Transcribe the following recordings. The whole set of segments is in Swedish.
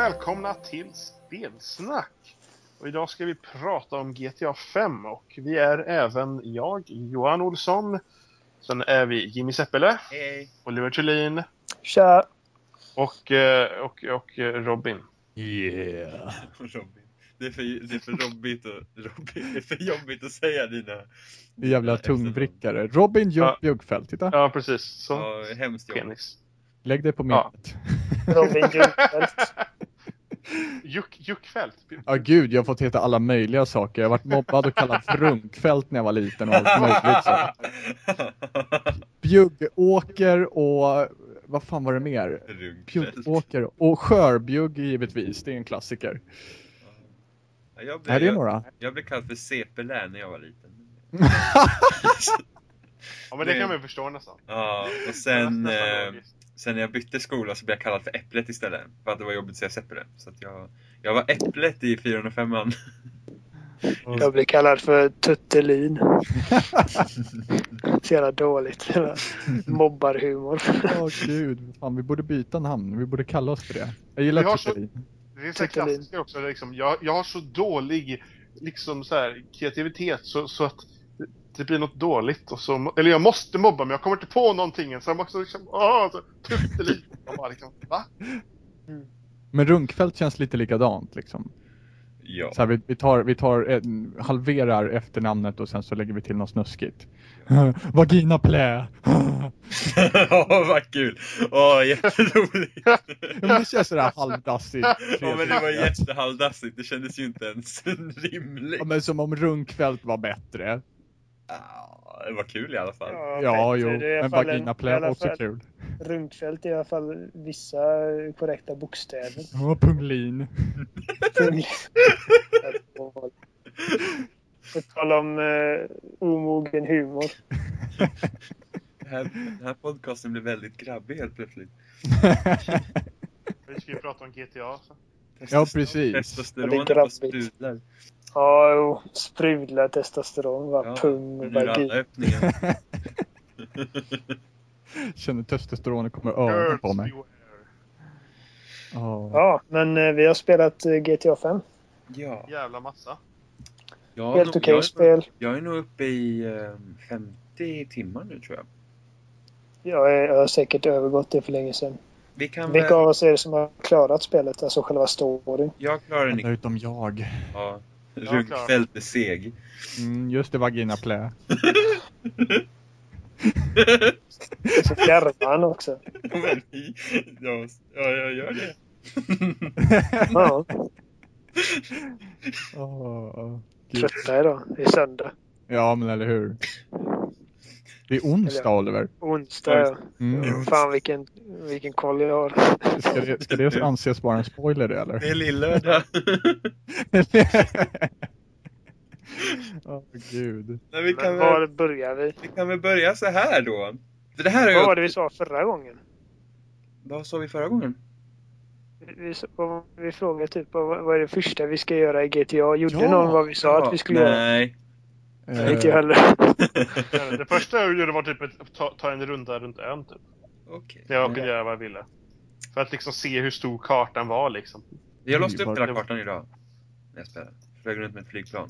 välkomna till Spelsnack! Och idag ska vi prata om GTA 5 och vi är även jag, Johan Olsson. Sen är vi Jimmy Seppele, Hej. Oliver Thulin Tja! och, eh, och, och eh, Robin. Yeah. Robin. Det är för, det är för jobbigt att, Robin, det är för jobbigt att säga dina... Jävla dina tungvrickare. Robin Ja. Juck Bjuggfeldt, titta. Ja, precis. Så. efternamn. Ja, hemskt jobbigt. Penis. Lägg det på Ja. minnet. Robin Ljungfeldt. Juck, Juckfält. Ja gud, jag har fått heta alla möjliga saker. Jag har varit mobbad och kallad för runkfält när jag var liten och allt möjligt så. Bjuggåker och vad fan var det mer? Bjuggåker och skörbjugg givetvis, det är en klassiker. Ja, Jag Här är blev, några. jag, jag blev kallad för CP-län när jag var liten. Ja, men det kan man ju förstå nästan. Ja, och sen, nästan eh. Sen när jag bytte skola så blev jag kallad för Äpplet istället. För att det var jobbigt att säga Seppele. Så att jag, jag var Äpplet i 405 an Jag blir kallad för Tuttelin. Så jävla dåligt. Mobbarhumor. Åh gud, fan vi borde byta namn. Vi borde kalla oss för det. Jag gillar Vi har så- Tuttelin. Det är så Tuttelin. klassiker också. Liksom, jag, jag har så dålig liksom, så här, kreativitet så, så att det- blir något dåligt. Och så, eller jag måste mobba men jag kommer inte på någonting. Så jag måste liksom, åh, så, tuttelin. Och bara liksom, va? Men runkfält känns lite likadant liksom. Ja. Så här, vi, vi tar, vi tar en, halverar efternamnet och sen så lägger vi till något snuskigt. Vagina plä. Åh, vad kul! Åh, jätteroligt! Ja, men det känns sådär halvdassigt. Ja, men det var jättehalvdassigt. Det kändes ju inte ens rimligt. Ja, men som om runkfält var bättre. Ja, det var kul i alla fall. Ja, jo. i alla Men i plä var också fall- kul. Runkfält är i alla fall vissa korrekta bokstäver. Ja, punglin. På tal om uh, omogen humor. Det här, den här podcasten blev väldigt grabbig helt plötsligt. Vi ska ju prata om GTA. Så. Ja, precis. Ja, det Testosteronet är bara sprudlar. Ja, jo. Sprudlar testosteron. Va? Ja, Pung, alla vagin. Känner testosteronet kommer över på mig. Åh. Ja, men eh, vi har spelat eh, GTA 5. Ja. Jävla massa. ja Helt okej jag, är, spel. jag är nog uppe i eh, 50 timmar nu tror jag. Jag, är, jag har säkert övergått det för länge sedan. Vi kan Vilka väl... av oss är det som har klarat spelet? Alltså själva storyn. Jag klarar inte. utom jag. Ja. Runkfält är seg. Mm, just det, vagina plä. Så garvar han också. Men ja, ja, jag gör det. Ja, gud. trötta idag. Det är söndag. Ja, men eller hur. Det är onsdag, Oliver. Onsdag, ja. Mm. Fan vilken, vilken koll jag har. Ska, det, ska det anses vara en spoiler eller? Det är lillördag. Åh, gud. Men vi kan, Men väl, var börjar vi? vi kan väl börja så här då. För det här är Vad var ju... det vi sa förra gången? Vad sa vi förra gången? Vi, vi, vi frågade typ vad, vad är det första vi ska göra i GTA? Gjorde Ja, någon vad vi sa att vi skulle göra? Nej. Nej, inte jag Eh, heller. Det första jag gjorde var typ att ta, ta en runda runt ön typ. Okej. Där jag kunde göra vad jag ville. För att liksom se hur stor kartan var liksom. Jag låste upp hela kartan idag. När jag spelade. Flög runt med ett flygplan.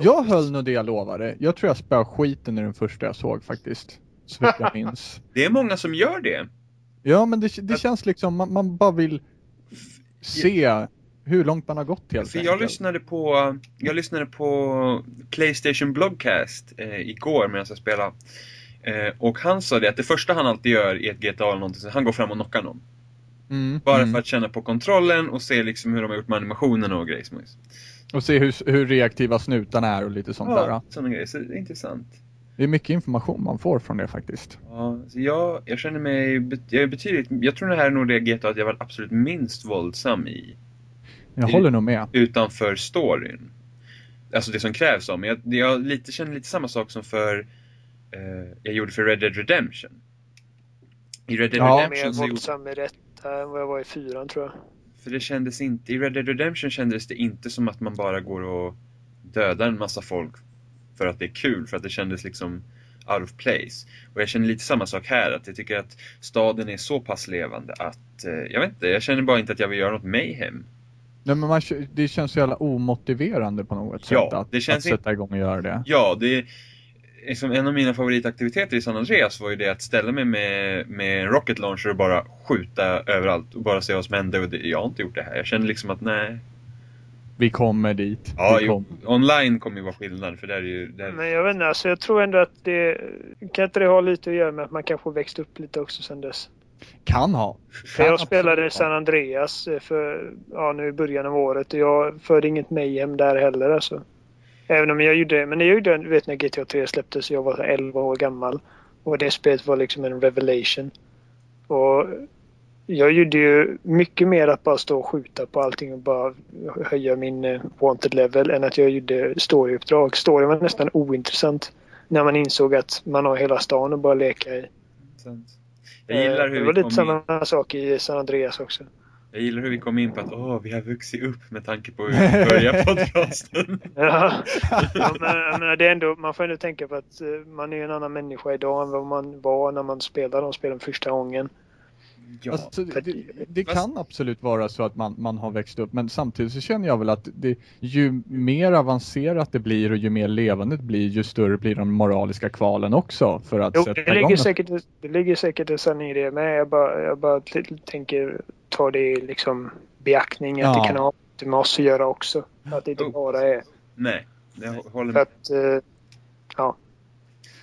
jag höll nog det jag lovade. Jag tror jag spöade skiten i den första jag såg faktiskt. Så vitt jag minns. Det är många som gör det. Ja, men det, det känns liksom, man, man bara vill se hur långt man har gått helt För jag lyssnade på, jag lyssnade på Playstation Blogcast eh, igår medan jag spelade. Eh, och han sa det att det första han alltid gör i ett GTA eller någonting, så han går fram och knockar någon. Mm, Bara mm. för att känna på kontrollen och se liksom hur de har gjort med animationerna och grejer. Och se hur, hur reaktiva snutarna är och lite sånt där. Ja, sådana grejer. Så det är intressant. Det är mycket information man får från det faktiskt. Ja, så jag, jag känner mig, jag är betydligt, jag tror det här är nog det GTA att jag var absolut minst våldsam i. Jag håller nog med. Utanför storyn. Alltså det som krävs av mig. Jag, jag lite, känner lite samma sak som för, eh, jag gjorde för Red Dead Redemption. I Red Dead Ja. Mer Redemption så gjorde, våldsam i detta än vad jag var i fyran tror jag. För det kändes inte, i Red Dead Redemption kändes det inte som att man bara går och dödar en massa folk för att det är kul, för att det kändes liksom out of place. Och jag känner lite samma sak här, att jag tycker att staden är så pass levande att, eh, jag vet inte, jag känner bara inte att jag vill göra något mayhem. Nej, men man, det känns så jävla omotiverande på något Ja, sätt att, det känns att sätta igång och göra det. Ja, det är liksom en av mina favoritaktiviteter i San Andreas var ju det att ställa mig med, med rocket launcher och bara skjuta överallt och bara se vad som hände. Och det, jag har inte gjort det här. Jag känner liksom att nej. Vi kommer dit. Ja, vi jo, kommer. online kommer ju vara skillnad för där är ju... Där, Men jag vet inte, alltså jag tror ändå att det... Kan inte det ha lite att göra med att man kanske växt upp lite också sen dess? Kan ha. För Kan jag spelade ha. San Andreas eh, för, ja, nu i början av året och jag förde inget mayhem där heller alltså. Även om jag gjorde, men jag gjorde, du vet när GTA 3 släpptes, jag var så 11 år gammal. Och det spelet var liksom en revelation. Och jag gjorde ju mycket mer att bara stå och skjuta på allting och bara höja min eh, wanted level än att jag gjorde storyuppdrag. Storyn var nästan ointressant. När man insåg att man har hela stan att bara leka i. Sant. Jag gillar Eh, hur det var lite samma sak i San Andreas också. jag gillar hur vi kom in på att åh, vi har vuxit upp med tanke på hur vi började podcasten. Ja, ja men, det är ändå, man får ändå tänka på att eh, man är en annan människa idag än vad man var när man spelade de spelen första gången. Ja. Alltså, det, det, kan absolut vara så att man, man har växt upp men samtidigt så känner jag väl att det, ju mer avancerat det blir och ju mer levande det blir ju större blir den moraliska kvalen också för att Jo, sätta det, igång ligger något. säkert, det ligger säkert en sanning i det med. Jag bara, jag bara tänker ta det i liksom beaktning att Ja. det kan ha med oss att göra också. Att det inte Oh. bara är Nej, jag håller för med. att eh,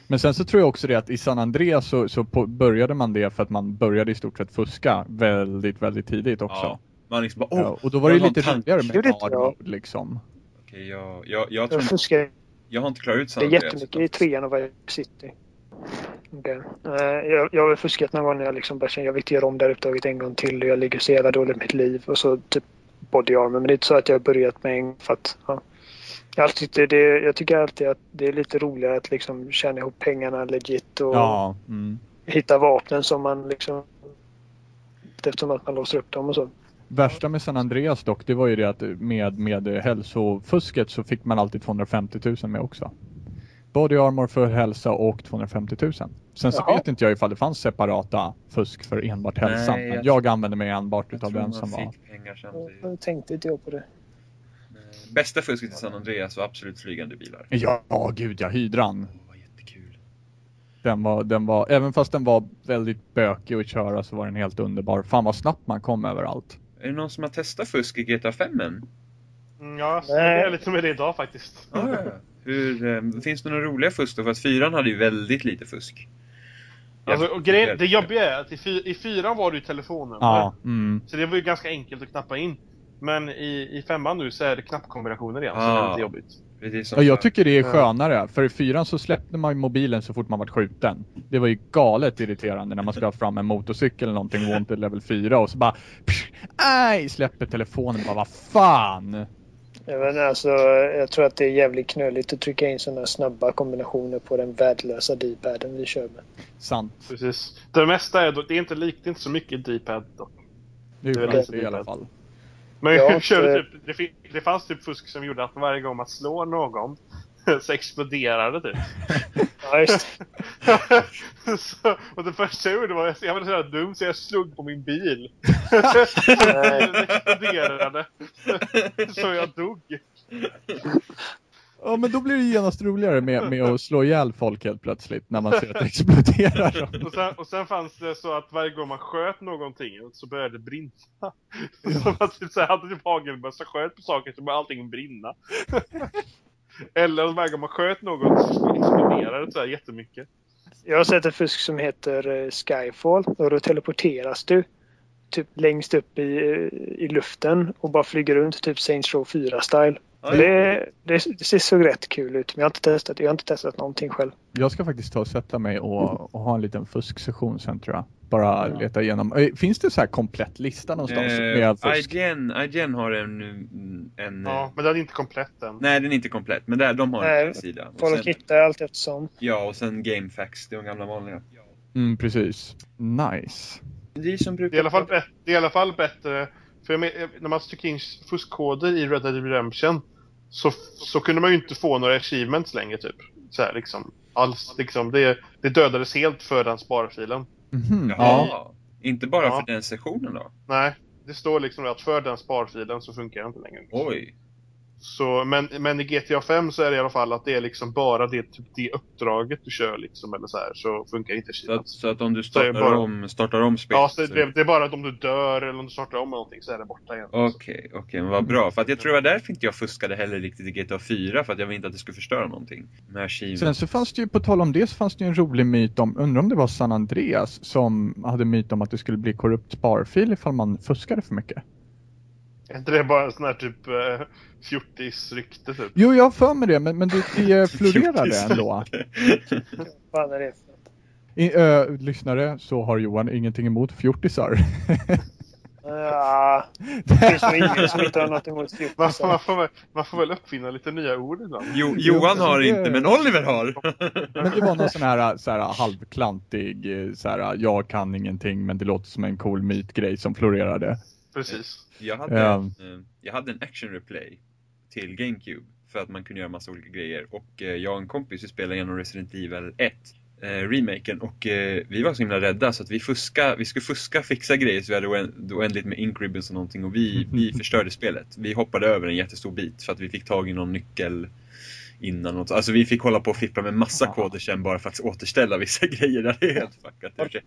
Men sen så tror jag också det att i San Andreas så, så på, började man det för att man började i stort sett fuska väldigt, väldigt tidigt också. Ja. Man liksom bara, Ja, och då var det jag har lite roligare med jag. mode liksom. okej, jag, jag, jag, jag tror, fuskar jag har inte klarat ut San det är Andreas. jättemycket i trean och Vice City. Okej. Eh, jag, jag har fuskat någon gång när jag liksom bara känner jag vill inte göra om det här uppdraget en gång till och jag ligger så jävla dåligt i mitt liv och så typ body armor. Men det är inte så att jag har börjat med en för att ja. Jag, tyckt det, jag tycker alltid att det är lite roligare att liksom tjäna ihop pengarna legit och Ja. Mm. hitta vapnen som man liksom eftersom att man låser upp dem och så. Värsta med San Andreas dock, det var ju det att med, med hälsofusket så fick man alltid 250 000 med också. Body armor för hälsa och 250 000. Sen så Jaha. vet inte jag ifall det fanns separata fusk för enbart Nej, hälsan. jag jag använde mig enbart Jag utav den som var. Jag tänkte inte jag på det. Bästa fusket i San Andreas var absolut flygande bilar. Ja, ja, gud ja, hydran. Det var jättekul. Den var, den var, även fast den var väldigt bökig att köra så var den helt underbar. Fan vad snabbt man kom överallt. Är det någon som har testat fusk i GTA 5 än? Mm, Ja, det är lite med det idag faktiskt. Ah, ja. Hur, eh, finns det några roliga fusk då? För att fyran hade ju väldigt lite fusk. Alltså, och grejen, det jobbiga är att i, fy, i fyran var det ju telefonen. Ja, mm. Så det var ju ganska enkelt att knappa in. Men i, i femman nu så är det knappkombinationer igen, så det Ah. är lite jobbigt. Ja, jag tycker det är skönare. För i fyran så släppte man ju mobilen så fort man var skjuten. Det var ju galet irriterande när man skulle ha fram en motorcykel eller någonting, wanted level 4 och så bara psh, aj, släpper telefonen bara vad fan. Jag, vet, inte, alltså, jag tror att det är jävligt knöligt att trycka in sådana snabba kombinationer på den värdelösa D-paden vi kör med. Sant. Precis. Det mesta är, dock- det är inte likt, det är inte så mycket D-pad dock. Det är väl det. i alla fall. Men Ja, körde det- typ, det, det fanns typ fusk som gjorde att varje gång man slår någon så exploderade typ. Ja, just så, och det första jag gjorde var, jag var så dum så jag slog på min bil. Nej. Den exploderade. så jag dog. Ja men då blir det genast roligare med, med att slå ihjäl folk helt plötsligt när man ser att det exploderar. Och sen, och sen fanns det så att varje gång man sköt någonting så började det brinna. Så man typ så här, hade typ hagelbössa sköt på saker så började allting brinna. Eller varje gång man sköt något så exploderade det så här jättemycket. Jag har sett ett fusk som heter eh, Skyfall och då teleporteras du typ längst upp i, eh, i luften och bara flyger runt typ Saints Row 4-style. Det, det, det ser så rätt kul ut, men jag har inte testat. Jag har inte testat någonting själv. Jag ska faktiskt ta och sätta mig och, och ha en liten fusksession sen tror jag. Bara Ja. leta igenom. Finns det så här komplett lista någonstans Eh, med fusk? IGN, IGN har en... en Ja, men den är inte komplett än. Nej, den är inte komplett, men där, de har Nej, en sida. Och Folk sen, hittar allt eftersom. ja, och sen GameFAQs, det är de gamla vanliga. Mm, precis. Nice. Vi som brukar... Det är i alla fall, det är i alla fall bättre. För jag men, när man trycker in fuskkoder i Red Dead Redemption så, så kunde man ju inte få några achievements längre typ. Så här liksom. Alls liksom. Det, det dödades helt för den sparfilen. Jaha. Ja. Inte bara Ja. för den sessionen då? Nej, det står liksom att för den sparfilen så funkar det inte längre. Oj. Så, men, men i GTA 5 så är det i alla fall att det är liksom bara det, typ, det uppdraget du kör liksom eller så här så funkar inte Så att, så att om du startar, bara- om, startar om spelet... Ja, så det, det är bara att om du dör eller om du startar om någonting så är det borta igen. Okej, okej, men vad bra. För att jag tror det var därför inte jag fuskade heller riktigt i GTA 4, för att jag ville inte att det skulle förstöra någonting. Med. Sen så fanns det ju, på tal om det, så fanns det ju en rolig myt om, undrar om det var San Andreas som hade myt om att det skulle bli korrupt sparfil ifall man fuskade för mycket. Är inte det bara en sån här typ eh, fjortisrykte typ? Jo, jag har för mig det, men, men det, det florerade ändå. Vad fan är det? I, ö, lyssnare, så har Johan ingenting emot fjortisar. Ja, det finns nog ingen som inte har något emot Man får, fjortisar. man, får, väl- man får väl uppfinna lite nya ord ibland. Jo, Johan har inte, men Oliver har! Men det var någon sån här, så här halvklantig, eh, så här, jag kan ingenting men det låter som en cool mytgrej som florerade. Precis. Jag hade, Ja. en, eh, jag hade en action replay till GameCube för att man kunde göra massa olika grejer. Och eh, jag och en kompis vi spelade igenom Resident Evil 1, eh, remaken. Och eh, vi var så himla rädda så att vi, fuska, vi skulle fuska, fixa grejer så vi hade oänd- oändligt med ink ribbons och någonting. Och vi, vi förstörde spelet. Vi hoppade över en jättestor bit för att vi fick tag i någon nyckel innan. Något. Alltså vi fick hålla på och fippla med massa Ja. koder sen bara för att återställa vissa grejer. Det är helt fuckat. Orka.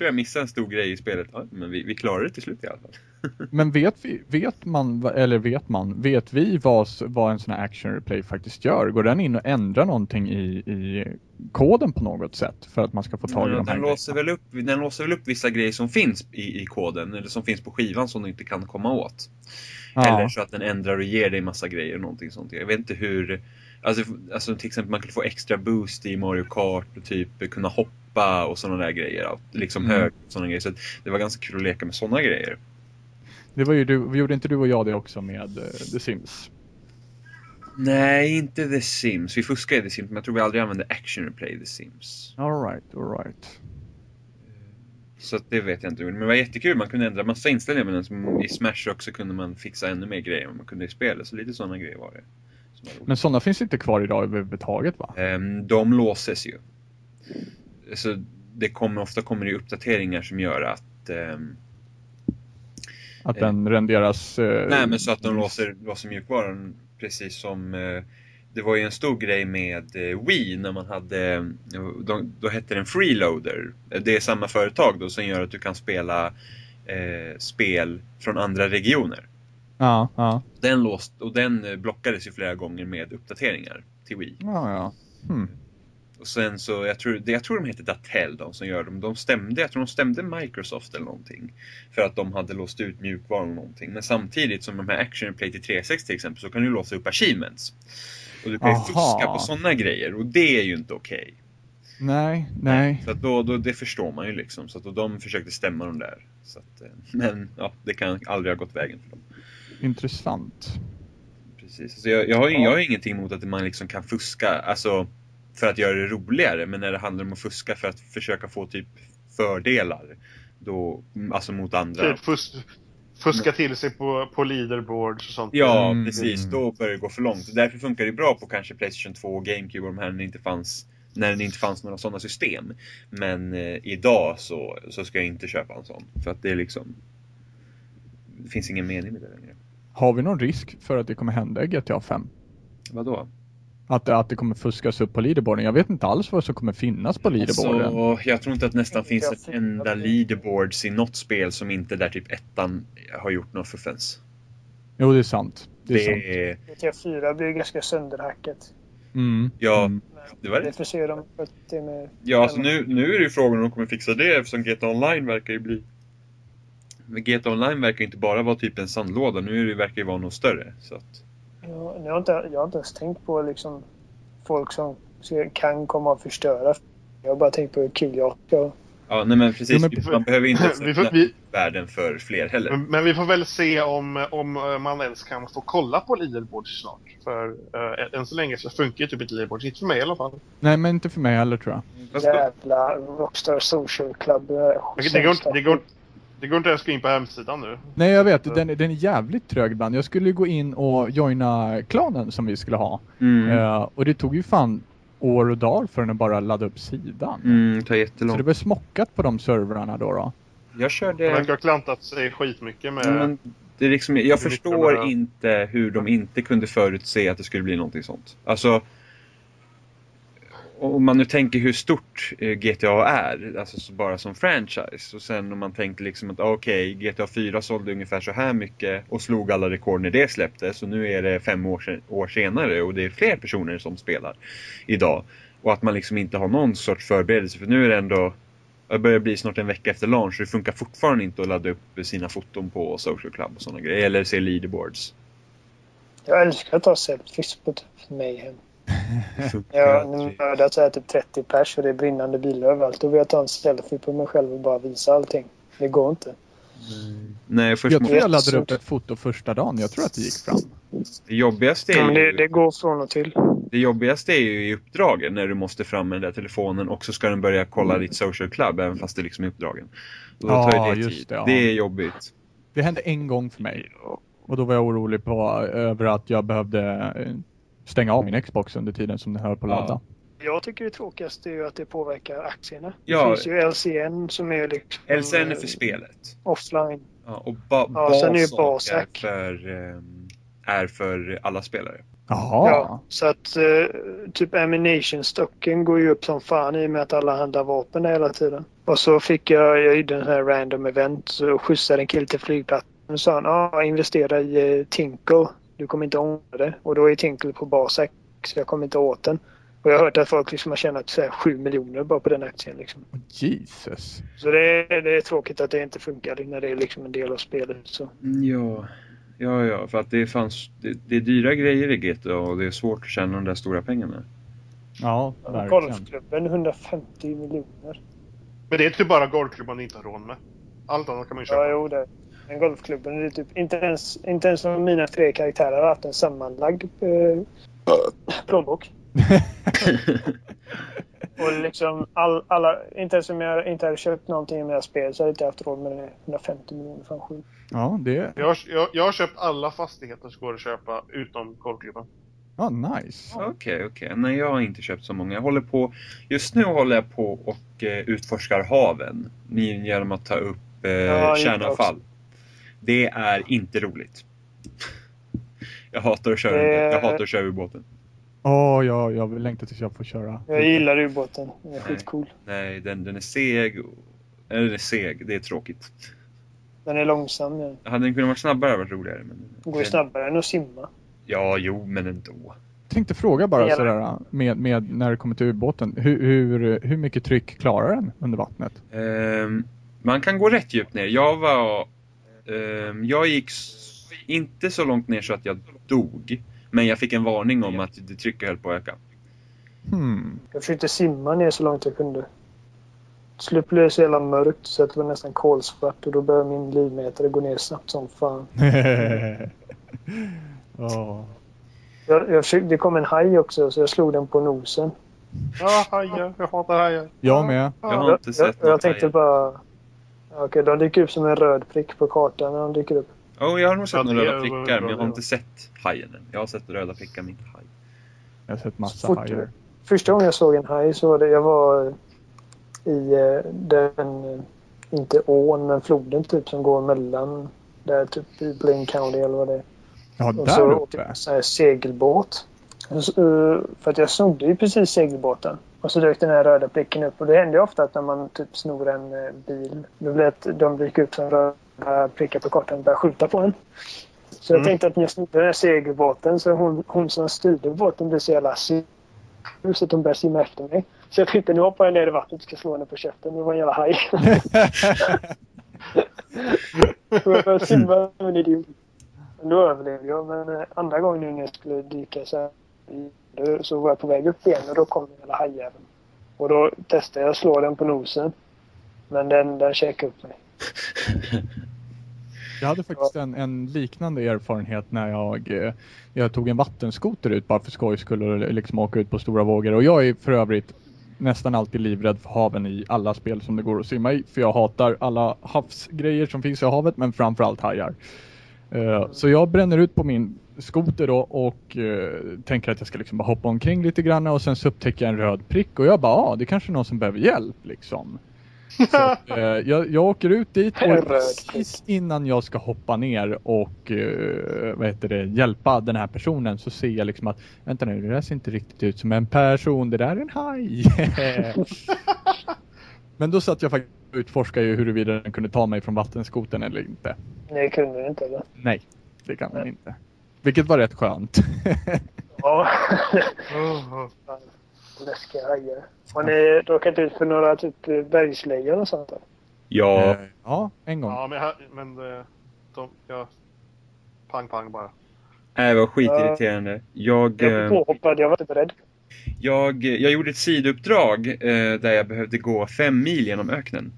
Tror jag missade en stor grej i spelet. Ja, men vi, vi klarade det till slut i alla fall. Men vet, vi, vet man, eller vet man, vet vi vad, vad en sån här action replay faktiskt gör? Går den in och ändrar någonting i, i koden på något sätt för att man ska få tag i Ja, de här den, låser grejerna? väl upp, den låser väl upp vissa grejer som finns i, i koden, eller som finns på skivan som du inte kan komma åt. Ja. Eller så att den ändrar och ger dig massa grejer, någonting sånt. Jag vet inte hur... Alltså, alltså till exempel man kunde få extra boost i Mario Kart och typ kunna hoppa och sådana där grejer. Liksom Mm. hög och sådana grejer. Så det var ganska kul att leka med sådana grejer. Det var ju du, gjorde inte du och jag det också med eh, The Sims? Nej, inte The Sims. Vi fuskade i The Sims, men jag tror vi aldrig använde Action Replay i The Sims. Alright, alright. Så det vet jag inte. Men det var jättekul. Man kunde ändra massa inställningar med den. Som I Smash också kunde man fixa ännu mer grejer än man kunde i spelet. Så lite sådana grejer var det. var. Men sådana finns inte kvar idag överhuvudtaget va? Ehm, de låses ju. Så det kommer, ofta kommer det uppdateringar som gör att ehm, Att Eh. den renderas... eh, Nej men så att de låser, låser mjukvaran precis som eh, Det var ju en stor grej med eh, Wii när man hade eh, de, Då hette den Freeloader Det är samma företag då som gör att du kan spela eh, spel från andra regioner Ja, ja. Den låst, och den eh, blockades ju flera gånger med uppdateringar till Wii Ja, ja. Hmm. Och sen så, jag tror, jag tror de heter Datel de som gör dem. De stämde, jag tror de stämde Microsoft eller någonting. För att de hade låst ut mjukvaran eller någonting. Men samtidigt som de här Action Play till 360 till exempel så kan du låsa upp achievements. Och du kan ju fuska på sådana grejer och det är ju inte okej. Nej, nej. Så då, då, det förstår man ju liksom. Så att då, de försökte stämma dem där. Så att, eh, men ja, det kan aldrig ha gått vägen för dem. Intressant. Precis. Så jag, jag, har, jag har ingenting emot att man liksom kan fuska, alltså för att göra det roligare. Men när det handlar om att fuska för att försöka få typ fördelar, då, alltså mot andra. Typ fus fuska till sig på, på leaderboards och sånt. Ja, Mm. precis. Då börjar det gå för långt. Därför funkar det bra på kanske Playstation 2 och GameCube och de här när det inte fanns när det inte fanns några sådana system. Men eh, idag så, så ska jag inte köpa en sån. För att det är liksom... Det finns ingen mening med det längre. Har vi någon risk för att det kommer hända i GTA 5? Vadå? Att, att det kommer fuskas upp på leaderboarden? Jag vet inte alls vad som kommer finnas på leaderboarden. Alltså, jag tror inte att nästan finns ett enda leaderboards i något spel som inte där typ ettan har gjort något fuffens. Jo, det är sant. Det är Det sant. är... GTA 4 blir ganska sönderhackat. Mm. Ja, Mm. det var Det får se dem med... Ja, alltså nu, nu är det ju frågan om de kommer fixa det eftersom GTA Online verkar ju bli... Men GTA Online verkar inte bara vara typ en sandlåda, nu är det, verkar det vara något större. Så att... Ja, jag, har inte, jag har inte ens tänkt på liksom folk som kan komma att förstöra. Jag har bara tänkt på hur kul jag ska. Ja, nej men precis. Jo, men- Man behöver inte Vi får- vi- världen för fler heller. Men, men vi får väl se om, om eh, man ens kan få kolla på leaderboards snart. För uh, än så länge så funkar ju typ inte leaderboards. Inte för mig i alla fall. Nej, men inte för mig heller tror jag. Jävla Rockstar Social Club. det är Det, går, inte- det, går, det går inte ens att gå in på hemsidan nu. Nej, jag vet. Den, den är jävligt trög ibland. Jag skulle gå in och joina klanen som vi skulle ha. Mm. Eh, och det tog ju fan år och dagar för den att bara ladda upp sidan. Mm, tar Så det jättelångt. blev smockat på de servrarna då. då. Jag De körde... verkar ha klantat sig skitmycket med... Ja, men det är liksom, jag förstår inte hur de inte kunde förutse att det skulle bli någonting sånt. Alltså, om man nu tänker hur stort eh, GTA är, alltså bara som franchise. Och sen om man tänker liksom att ah, okej, GTA 4 sålde ungefär så här mycket och slog alla rekord när det släpptes. Och nu är det fem år, sen, år senare och det är fler personer som spelar idag. Och att man liksom inte har någon sorts förberedelse. För nu är det ändå det börjar bli snart en vecka efter launch och det funkar fortfarande inte att ladda upp sina foton på Social Club och sådana grejer. Eller se leaderboards. Jag älskar att ta selfies på typ Mayhem. Har aldrig. mördat så här typ 30 pers och det är brinnande bilar överallt. Då vill jag ta en selfie på mig själv och bara visa allting. Det går inte. Nej, först Jag tror jag laddade upp ett foto första dagen. Jag tror att det gick fram. det jobbigaste är ju... det, det går från och till. Det jobbigaste är ju i uppdragen när du måste fram med den där telefonen och så ska den börja kolla ditt social club även fast det liksom är uppdragen. Då tar Ja, ju det just tid. det, ja. Det är jobbigt. Det hände en gång för mig. Och då var jag orolig på, över att jag behövde eh, stänga av min Xbox under tiden som den höll på att Ja. ladda. Jag tycker det tråkigaste är ju att det påverkar aktierna. Ja. Det finns ju LCN som är liksom... LCN är för eh, spelet. Offline. Ja, och ba Ja, sen är ju Basak är för, ehm, är för alla spelare. Jaha. Ja, så att eh, typ ammunition-stocken går ju upp som fan i och med att alla handlar vapen hela tiden. Och så fick jag, jag gjorde en sån här random event så skjutsade en kille till flygplatsen och sa han, ja investera i eh, Tinkle. Du kommer inte ångra det. Och då är Tinkle på Basak så jag kommer inte åt den. Och jag har hört att folk liksom har tjänat så här 7 miljoner bara på den aktien. Liksom. Jesus. Så det är, det är tråkigt att det inte funkar när det är liksom en del av spelet. Så. Mm, Ja, ja, ja, för att det fanns, det, det är dyra grejer i GTA och det är svårt att tjäna de där stora pengarna. Ja, verkligen. Golfklubben 150 miljoner. Men det är typ bara golfklubban inte har råd med. Allt annat kan man ju köpa. Ja, jo det. Men golfklubben, det är typ inte ens, inte ens som mina tre karaktärer har haft en sammanlagd eh, plånbok. Och liksom all, alla, inte ens om jag inte hade köpt någonting i mina spel så hade jag inte haft råd med det. 150 miljoner fan sjukt. Ja, det... Jag, har, jag, jag har köpt alla fastigheter som går att köpa utom golfklubban. Ja, nice. Okej, okej. Nej, jag har inte köpt så många. Jag håller på, just nu håller jag på och eh, utforskar haven genom att ta upp eh, jag kärnavfall. Det är inte roligt. Jag hatar att köra, Det- jag hatar att köra ubåten. Åh, jag, jag vill längta tills jag får köra. Jag gillar ubåten. Den är skitcool. Nej, den, den är seg. Eller den är seg, det är tråkigt. Den är långsam. Ja. Hade den kunnat vara snabbare hade varit roligare. Men Den går ju snabbare än att simma. Ja, jo, men ändå. Jag tänkte fråga bara Hela- sådär med, med när det kommer till ubåten. Hur, hur, hur mycket tryck klarar den under vattnet? Ehm, man kan gå rätt djupt ner. Jag var... ehm, jag gick inte så långt ner så att jag dog. Men jag fick en varning om att det trycket höll på att öka. Hmm. Jag försökte simma ner så långt jag kunde. Till slut blev det så jävla mörkt så att det var nästan kolsvart och då började min livmätare gå ner snabbt som fan. Åh. Jag, jag försökte, det kom en haj också så jag slog den på nosen. Ja, hajar. Jag hatar hajar. Jag med. Jag har inte sett jag, jag tänkte bara... Okej, de dyker upp som en röd prick på kartan när de dyker upp. Oh, jag har nog sett Ja, några röda prickar, men jag har inte sett hajen än. Jag har sett röda prickar, men inte haj. Jag har sett massa Fort- hajar. Första gången jag såg en haj så var det... Jag var i eh, den... eh, Inte ån, men floden typ som går mellan... Där typ i Blaine County eller vad det är. Ja, Och där så åkte jag uppe. så här segelbåt. Och så, eh, För att jag snodde ju precis segelbåten. Och så dök den här röda pricken upp. Och det händer ofta att när man typ snor en eh, bil. Då blir det att de dyker upp som röda prickar på kartan och börjar skjuta på en. Så jag Mm. tänkte att när jag snodde den här segelbåten så hon, hon som styrde båten blev så jävla sur. Så att hon började simma efter mig. Så jag tänkte nu hoppar jag ner i vattnet och ska slå henne på käften. Det var en jävla haj. Så jag började simma som en idiot. Då överlevde jag. Men eh, andra gången nu när jag skulle dyka så, här, i- Eh, så var jag på väg upp igen och då kom hela hajjäveln. Och då testade jag att slå den på nosen. Men den, den käkade upp mig. Jag hade faktiskt en, en liknande erfarenhet när jag, eh, jag tog en vattenskoter ut bara för skojs skull och liksom åka ut på stora vågor. Och jag är för övrigt nästan alltid livrädd för haven i alla spel som det går att simma i. För jag hatar alla havsgrejer som finns i havet men framförallt hajar. Eh, så jag bränner ut på min skoter då och eh, tänker att jag ska liksom bara hoppa omkring lite grann och sen så upptäcker jag en röd prick och jag bara, ah, det är kanske är någon som behöver hjälp liksom. Så att, eh, jag, jag åker ut dit och precis innan jag ska hoppa ner och eh, vad heter det, hjälpa den här personen så ser jag liksom att vänta nu, det där ser inte riktigt ut som en person, det där är en haj. Men då satt jag faktiskt utforskade ju huruvida den kunde ta mig från vattenskoten eller inte. Det kunde du inte eller? Nej, det kan den inte. Vilket var rätt skönt. Ja. Läskiga hajar. Har ni råkat ut för några typ bergslejon och sånt? Då? Ja, Eh, ja, en gång. Ja, men, här- men eh, de, ja. Pang, pang bara. det var skitirriterande. Jag, Jag eh, blev påhoppad. Jag var inte beredd. jag, jag gjorde ett sidouppdrag eh, där jag behövde gå fem mil genom öknen.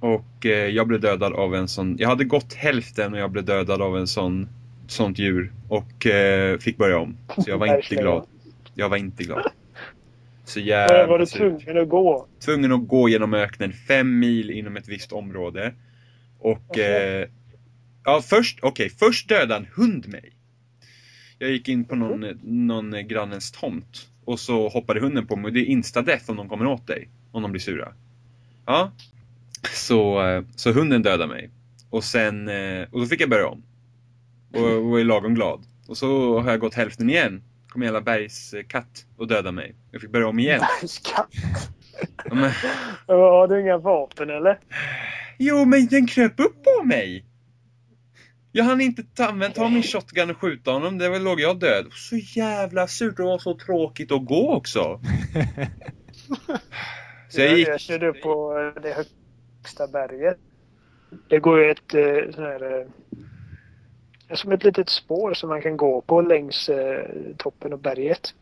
Och eh, jag blev dödad av en sån, jag hade gått hälften och jag blev dödad av en sån, sånt djur. Och eh, fick börja om. Så jag var inte glad. Jag var inte glad. Så jävla var du tvungen att gå? tvungen att gå genom öknen fem mil inom ett visst område. Och eh, ja, först, okej, först dödade en hund mig. Jag gick in på någon, någon grannens tomt och så hoppade hunden på mig och det är insta-death om de kommer åt dig. Om de blir sura. Ja. Så, eh, så hunden dödade mig. Och sen, eh, och då fick jag börja om. Och, och är lagom glad. Och så har jag gått hälften igen. Kom en jävla bergskatt och dödade mig. Jag fick börja om igen. Bergskatt. Ja, men, Har du inga vapen eller? Jo, men den kröp upp på mig! Jag hann inte ta, använda ta min shotgun och skjuta honom, där låg jag död. Så jävla surt, det var så tråkigt att gå också. Så jag gick... jag körde upp på eh, det högsta berget. Det går ju ett eh, sån här... Som ett litet spår som man kan gå på längs eh, toppen av berget.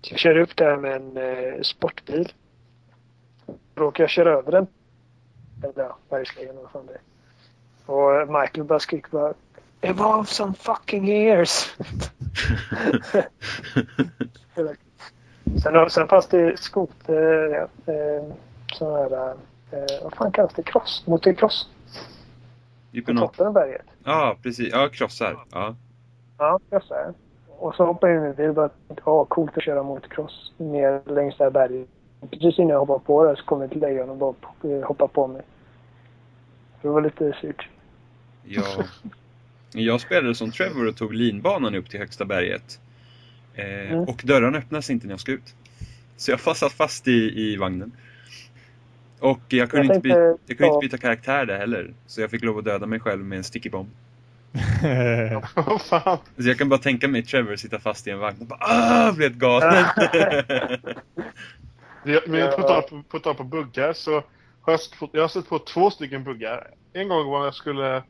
Så jag körde upp där med en eh, sportbil. Råkade jag köra över den. Eller ja, bergslejon eller vad fan det är. Och eh, Michael bara skriker bara Evolve some fucking ears! Sen, sen fanns det skoter, eh, eh, sån här, eh, vad fan kallas det? Cross? Motocross? På en- toppen av berget. Ja, precis. Ja, krossar. Ja. Ja, crossar. Och så hoppade jag in i bil och bara, ja coolt att köra motocross ner längs det här berget. Precis innan jag hoppade på det så kom ett lejon och bara eh, hoppade på mig. Det var lite surt. ja. Jag spelade som Trevor och tog linbanan upp till högsta berget. Eh, Mm. Och dörrarna öppnas inte när jag ska ut. Så jag satt fast i, i vagnen. Och jag kunde, Jag inte, byta, jag kunde inte byta karaktär där heller. Så jag fick lov att döda mig själv med en sticky bomb. Vad fan. Så jag kan bara tänka mig Trevor sitta fast i en vagn och bara ah, helt galen. Men på tal på, på, tal på buggar så har jag, jag har sett på två stycken buggar. En gång var jag skulle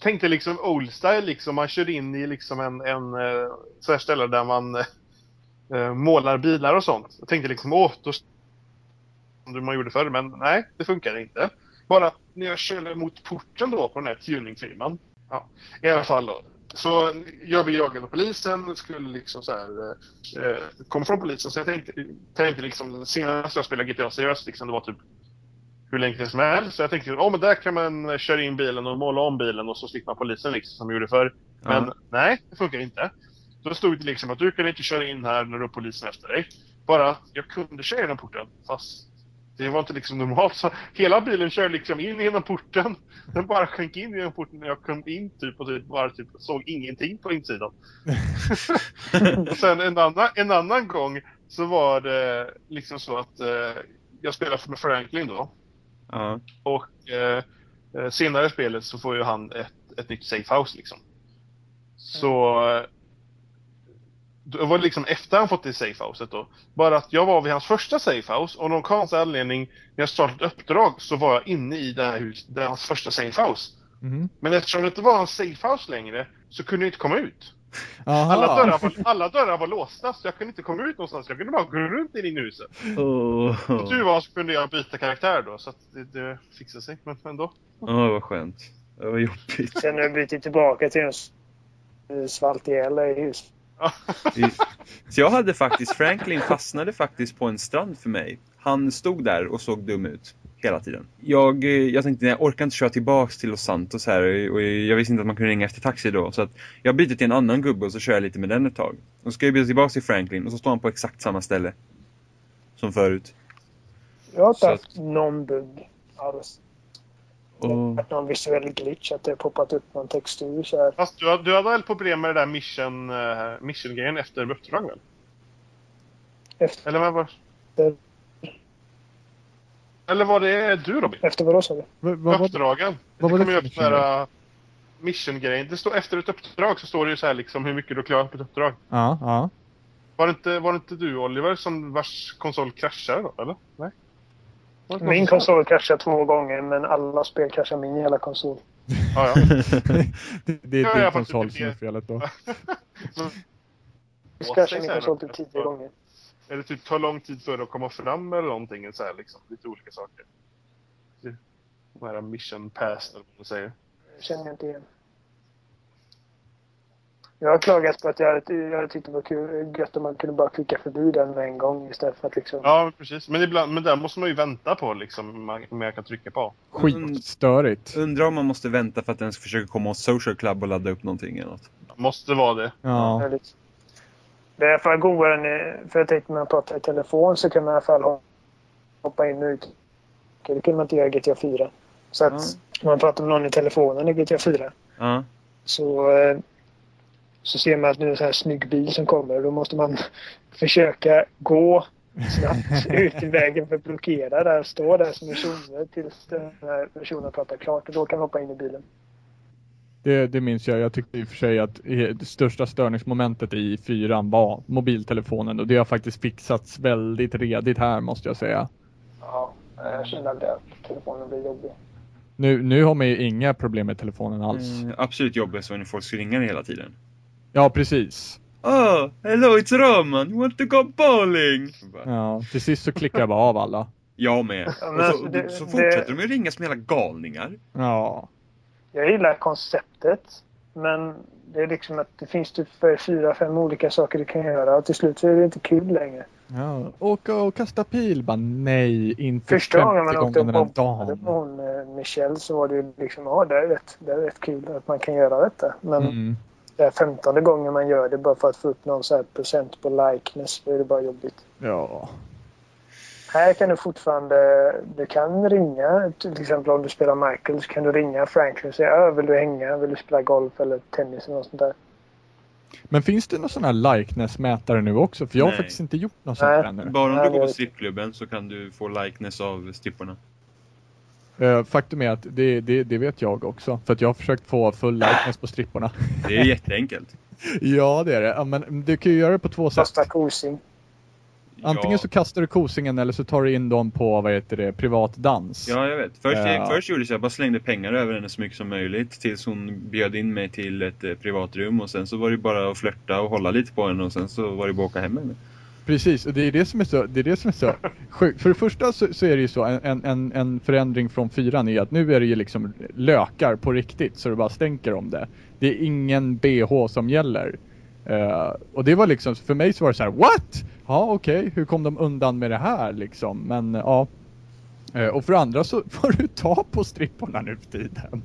tänkte liksom old style liksom. Man kör in i liksom en, en eh, så här ställe där man eh, målar bilar och sånt. Jag tänkte liksom åh, då som man gjorde förr, men nej, det funkar inte. Bara när jag körde mot porten då på den här tuningfirman. Ja, i alla fall då. Så jag blev jagad av polisen, skulle liksom så här, eh, eh, kom från polisen. Så jag tänkte, tänkte liksom, senast jag spelade GTA seriöst, liksom, det var typ hur länge som helst. Så jag tänkte, oh, men där kan man köra in bilen och måla om bilen och så slipper man polisen liksom, som gjorde förr. Men Ja. nej, det funkar inte. Då stod det liksom att du kan inte köra in här när du har polisen efter dig. Bara jag kunde köra genom porten, fast det var inte liksom normalt. Så hela bilen körde liksom in genom porten. Den bara sjönk in genom porten när jag kom in typ och typ bara typ såg ingenting på insidan. och sen en annan, en annan gång så var det liksom så att eh, jag spelade med Franklin då. ja. Och eh, eh, senare i spelet så får ju han ett, ett nytt safehouse liksom. Så eh, det var liksom efter han fått det safehouset då. Bara att jag var vid hans första safehouse och av någon konstig anledning när jag startade ett uppdrag så var jag inne i det här huset, det hans första safehouse. Mhm. Men eftersom det inte var en safehouse längre så kunde jag inte komma ut. Aha. Alla dörrar, var, alla dörrar var låsta så jag kunde inte komma ut någonstans. Jag kunde bara gå runt in i huset. Åh, Som tur var så kunde jag byta karaktär då så att det, det fixade sig. Men ändå. Åh, vad skönt. Det var jobbigt. Sen har jag bytt tillbaka till en svalt ihjäl i huset. Så jag hade faktiskt, Franklin fastnade faktiskt på en strand för mig. Han stod där och såg dum ut. Hela tiden. Jag, eh, jag tänkte, jag orkar inte köra tillbaks till Los Santos här och jag visste inte att man kunde ringa efter taxi då. Så att jag byter till en annan gubbe och så kör jag lite med den ett tag. Och så ska jag byta tillbaks till Franklin och så står han på exakt samma ställe. Som förut. Jag har inte haft någon bugg alls. Det varit någon visuell glitch att det har poppat upp någon textur så här. Fast du, du hade väl problem med det där mission, uh, mission-grejen efter uppdrag väl? Efter, Eller vad var Eller var det du Robin? efter vadå sa du? Uppdragen. vad det var det kommer ju för upp här uh, mission-grejen. Det står efter ett uppdrag så står det ju så här liksom hur mycket du klarar på ett uppdrag. ja, ja. Var det inte, var det inte du Oliver som vars konsol kraschade då eller? Nej? Det Min konsol kraschade två gånger men alla spel kraschar min hela konsol. Ja, ja. det, det Ja, är din jag fattar konsol inte som är det. felet då. Det kraschade sig min konsol typ tio gånger. Eller typ tar lång tid för det att komma fram eller någonting så här liksom. Lite olika saker. Det- De här mission pass eller vad man säger. Det känner jag inte igen. Jag har klagat på att jag jag hade tyckt det var kul, gött om man kunde bara klicka förbi den med en gång istället för att liksom... Ja, precis. Men ibland, men där måste man ju vänta på liksom, man, man jag kan trycka på. Skitstörigt. undrar om man måste vänta för att den ska försöka komma åt Social Club och ladda upp någonting eller något. Måste vara det. Ja. Det är i alla fall godare än... För jag tänkte när man pratar i telefon så kan man i alla fall ho- hoppa in och ut. Det kunde man inte göra i GTA 4. Så att Mm. när man pratar med någon i telefonen i GTA 4 Ja. så, eh, så ser man att nu är det en sån här snygg bil som kommer. Då måste man försöka gå snabbt ut i vägen för att blockera där. Stå där som en tjomme tills den här personen pratar klart och då kan man hoppa in i bilen. Det, det minns jag. Jag tyckte i och för sig att det största störningsmomentet i fyran var mobiltelefonen och det har faktiskt fixats väldigt redigt här måste jag säga. Ja, jag kände aldrig att telefonen blir jobbig. Nu, nu har man ju inga problem med telefonen alls. Mm, absolut jobbigast var när folk skulle ringa hela tiden. Ja, precis. Oh, hello it's Roman, you want to go bowling? Ja, till sist så klickar jag bara av alla. Jag med. Ja, Och men så, alltså, det- så det- fortsätter de ju ringa som hela galningar. Ja. Jag gillar konceptet. Men det är liksom att det finns typ fyra, fem olika saker du kan göra och till slut så är det inte kul längre. ja. Åka och kasta pil, bara nej, inte Första gången 50 man åkte gånger upp den och bombade dagen. på hon eh, Michelle så var det ju liksom, ja det är, rätt, det är rätt kul att man kan göra detta. Men Mm. Det är femtonde gången man gör det bara för att få upp någon så här procent på likeness, då är det bara jobbigt. Ja. Här kan du fortfarande, du kan ringa, till exempel om du spelar Michael så kan du ringa Franklin och säga "Ö, vill du hänga, vill du spela golf eller tennis eller något sånt där. Men finns det någon sån här likeness-mätare nu också? För jag har Nej. faktiskt inte gjort något sånt Nej. ännu. Bara om Ja, du går på strippklubben så kan du få likeness av stripporna. Eh, Faktum är att det, det, det vet jag också. För att jag har försökt få full likeness på stripporna. Det är jätteenkelt. ja, det är det. Ja, men du kan ju göra det på två sätt. Kasta kosing. Antingen ja. så kastar du kosingen eller så tar du in dem på, vad heter det, privat dans. Ja, jag vet. Först, Ja. först gjorde jag så jag bara slängde pengar över henne så mycket som möjligt tills hon bjöd in mig till ett eh, privatrum och sen så var det bara att flörta och hålla lite på henne och sen så var det bara att åka hem med henne. Precis, och det är det som är så, det är det som är så sjukt. För det första så, så är det ju så, en, en, en förändring från fyran är att nu är det ju liksom lökar på riktigt så det bara stänker om det. Det är ingen bh som gäller. Eh, och det var liksom, för mig så var det så här: what? Ja okej, hur kom de undan med det här liksom? Men ja. Eh, och för andra så får du ta på stripporna nu för tiden.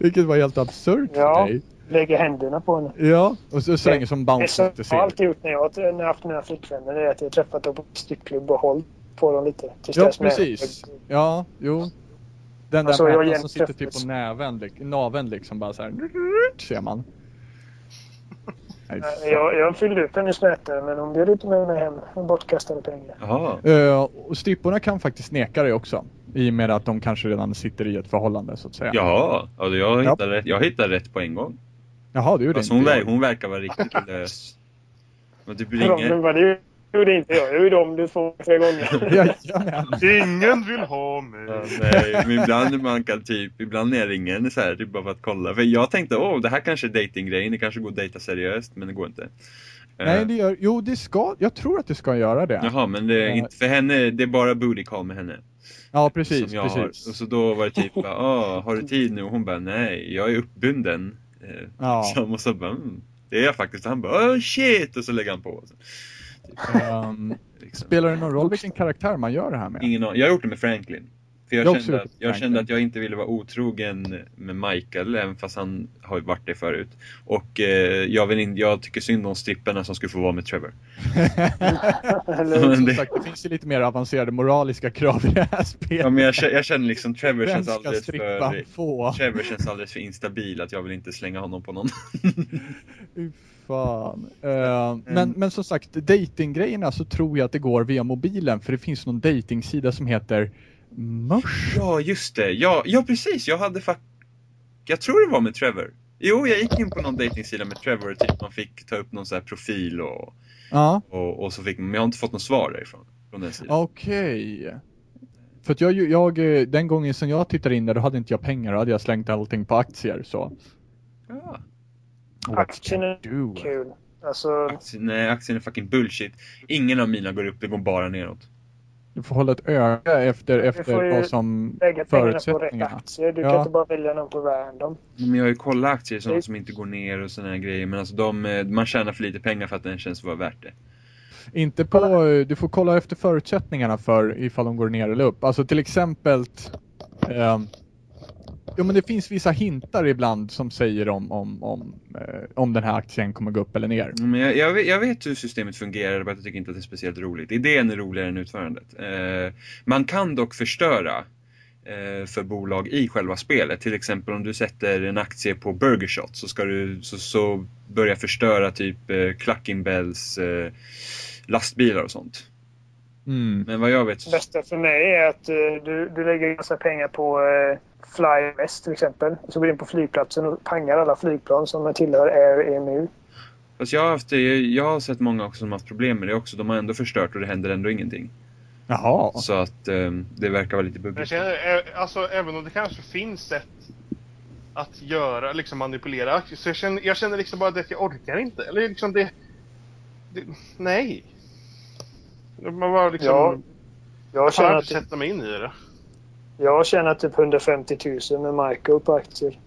Vilket var helt absurt Ja. för dig. Lägga händerna på henne. Ja, och så, så länge som Det Bounce inte jag har ser. alltid gjort när jag har när jag haft mina flickvänner det är att jag har träffat dem på strippklubb och hållit på dem lite. Ja, precis. näve- Ja, jo. Den där Alltså, jämt som sitter typ på näven, naveln liksom bara så här. Ser man. Jag, jag fyllde upp hennes mätare men hon bjöd inte med mig hem. Hon bortkastade pengar. Jaha. Eh, och stripporna kan faktiskt neka dig också. I och med att de kanske redan sitter i ett förhållande så att säga. Jaha, ja, jag, Ja. hittade rätt, jag hittade rätt på en gång. Jaha, det gjorde Alltså inte hon, jag. hon verkar vara riktigt lös. Men typ Ja, men ringer, var det gjorde inte jag. Jag gjorde om det två, tre gånger. Jajamän. Ingen vill ha mig. Ja, nej, men ibland man kan typ, ibland när jag ringer en så här, typ bara för att kolla. För jag tänkte, åh, det här kanske är datinggrejen, det kanske går att dejta seriöst, men det går inte. Nej, Eh, det gör, jo det ska, jag tror att det ska göra det. Jaha, men det är Ja. inte för henne, det är bara booty call med henne. Ja, precis, jag har. precis. Och så då var det typ, åh, har du tid nu? Och hon bara, nej, jag är uppbunden. Ja. liksom, och så bara, mm, det är jag faktiskt. Och han bara, oh shit! Och så lägger han på. Så, Ehm, liksom. spelar det någon roll vilken karaktär man gör det här med? Ingen aning. Jag har gjort det med Franklin. För jag, Jag kände, att, jag kände att jag inte ville vara otrogen med Michael, även fast han har varit det förut. Och eh, jag, vill in, jag tycker synd om stripperna som skulle få vara med Trevor. Men Som det- sagt, det finns ju lite mer avancerade moraliska krav i det här spelet. Ja, men jag, jag känner liksom Trevor Vem känns alldeles för... få? Trevor känns alldeles för instabil att jag vill inte slänga honom på någon. Fan. Eh, men, men som sagt, datinggrejerna så tror jag att det går via mobilen för det finns någon datingsida som heter Mush. Ja, just det. Ja, ja precis. Jag hade fakt... Jag tror det var med Trevor. Jo, jag gick in på någon dejtingsida med Trevor. Typ man fick ta upp någon så här profil och, Ja, och, och så fick man... Men jag har inte fått något svar därifrån. Från den sidan. okej. För att jag, jag, den gången som jag tittade in där, då hade inte jag pengar, då hade jag slängt allting på aktier så. Ja. Aktien är Do. kul. Alltså, Aktien, nej, aktien är fucking bullshit. Ingen av mina går upp, det går bara neråt. Du får hålla ett öga efter, efter får vad som lägga pengarna på rätt förutsättningarna. aktier. Du Ja. kan inte bara välja någon på random. Men jag har ju kollat aktier sådana som inte går ner och sådana här grejer. Men alltså de, eh, man tjänar för lite pengar för att den känns vara värt det. Inte på, eh, du får kolla efter förutsättningarna för ifall de går ner eller upp. Alltså till exempel ehm, Jo men det finns vissa hintar ibland som säger om, om, om, eh, om den här aktien kommer gå upp eller ner. Mm, men jag, jag, vet, jag vet hur systemet fungerar, men jag tycker inte att det är speciellt roligt. Idén är roligare än utförandet. Eh, man kan dock förstöra eh, för bolag i själva spelet. Till exempel om du sätter en aktie på Burgershot så ska du så, så börja förstöra typ eh, Clucking Bells eh, lastbilar och sånt. Mm. Men vad jag vet. Det bästa för mig är att eh, du, du lägger massa pengar på eh, Fly West till exempel. Så går du in på flygplatsen och pangar alla flygplan som tillhör Air EMU. Fast jag har, haft, jag har sett många också som har haft problem med det också. De har ändå förstört och det händer ändå ingenting. Jaha. Så att eh, det verkar vara lite bubbligt. känner, eh, alltså även om det kanske finns sätt att göra, liksom manipulera aktier, så jag känner, jag känner liksom bara att jag orkar inte. Eller liksom det... det nej. Man bara liksom... Ja, Jag kan typ, sätta mig in i det. jag tjänar typ 150 000 med Michael på aktier.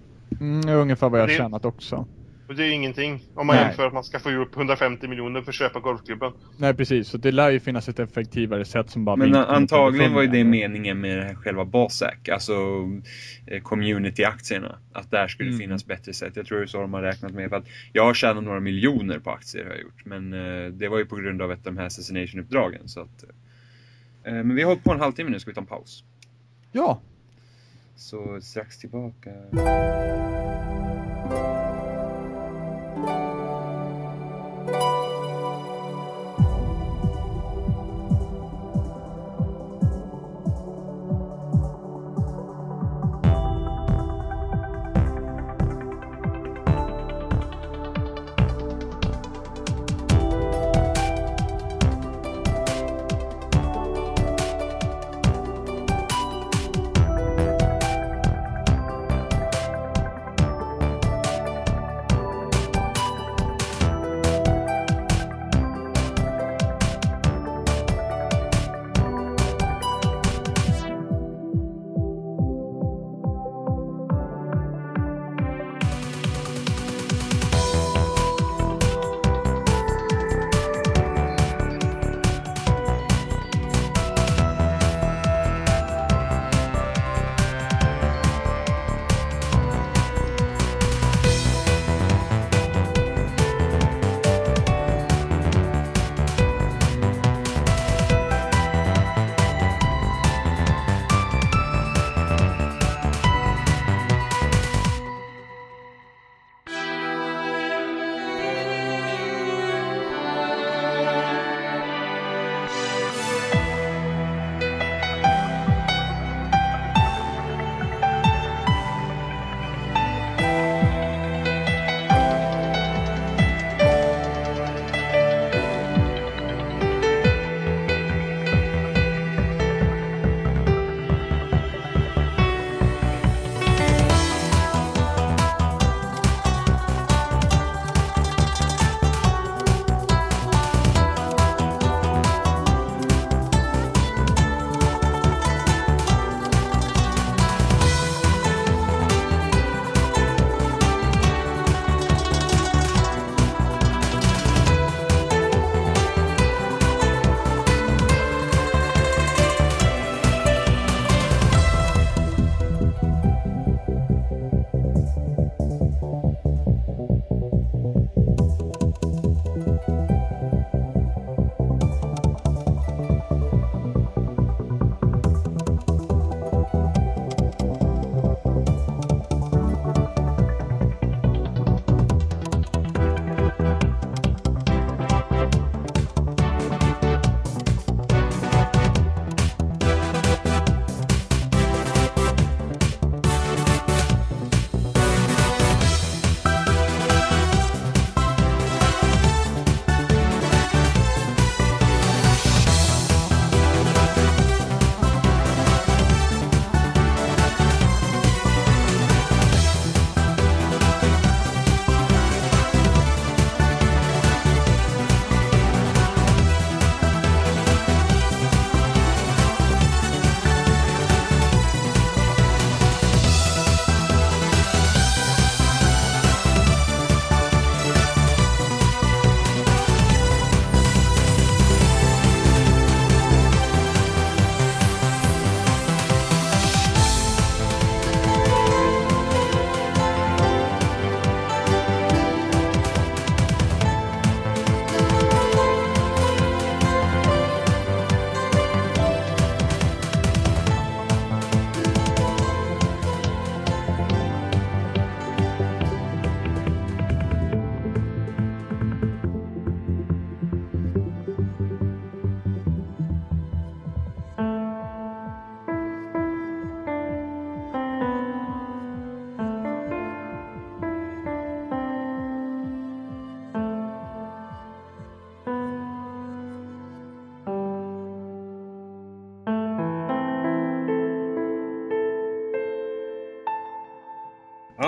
Mm, ungefär vad jag Det- tjänat också. Och det är ingenting. Om man Nej. jämför att man ska få upp 150 miljoner för att köpa golfklubben. Nej precis, så det lär ju finnas ett effektivare sätt som bara Men antagligen var ju det med. meningen med själva Basac, alltså eh, community-aktierna. Att där skulle Mm. finnas bättre sätt. Jag tror det är så de har räknat med. För att jag har tjänat några miljoner på aktier har jag gjort. Men eh, det var ju på grund av ett av de här assassination-uppdragen. Så att, eh, men vi har hållit på en halvtimme nu, ska vi ta en paus? Ja, Så strax tillbaka.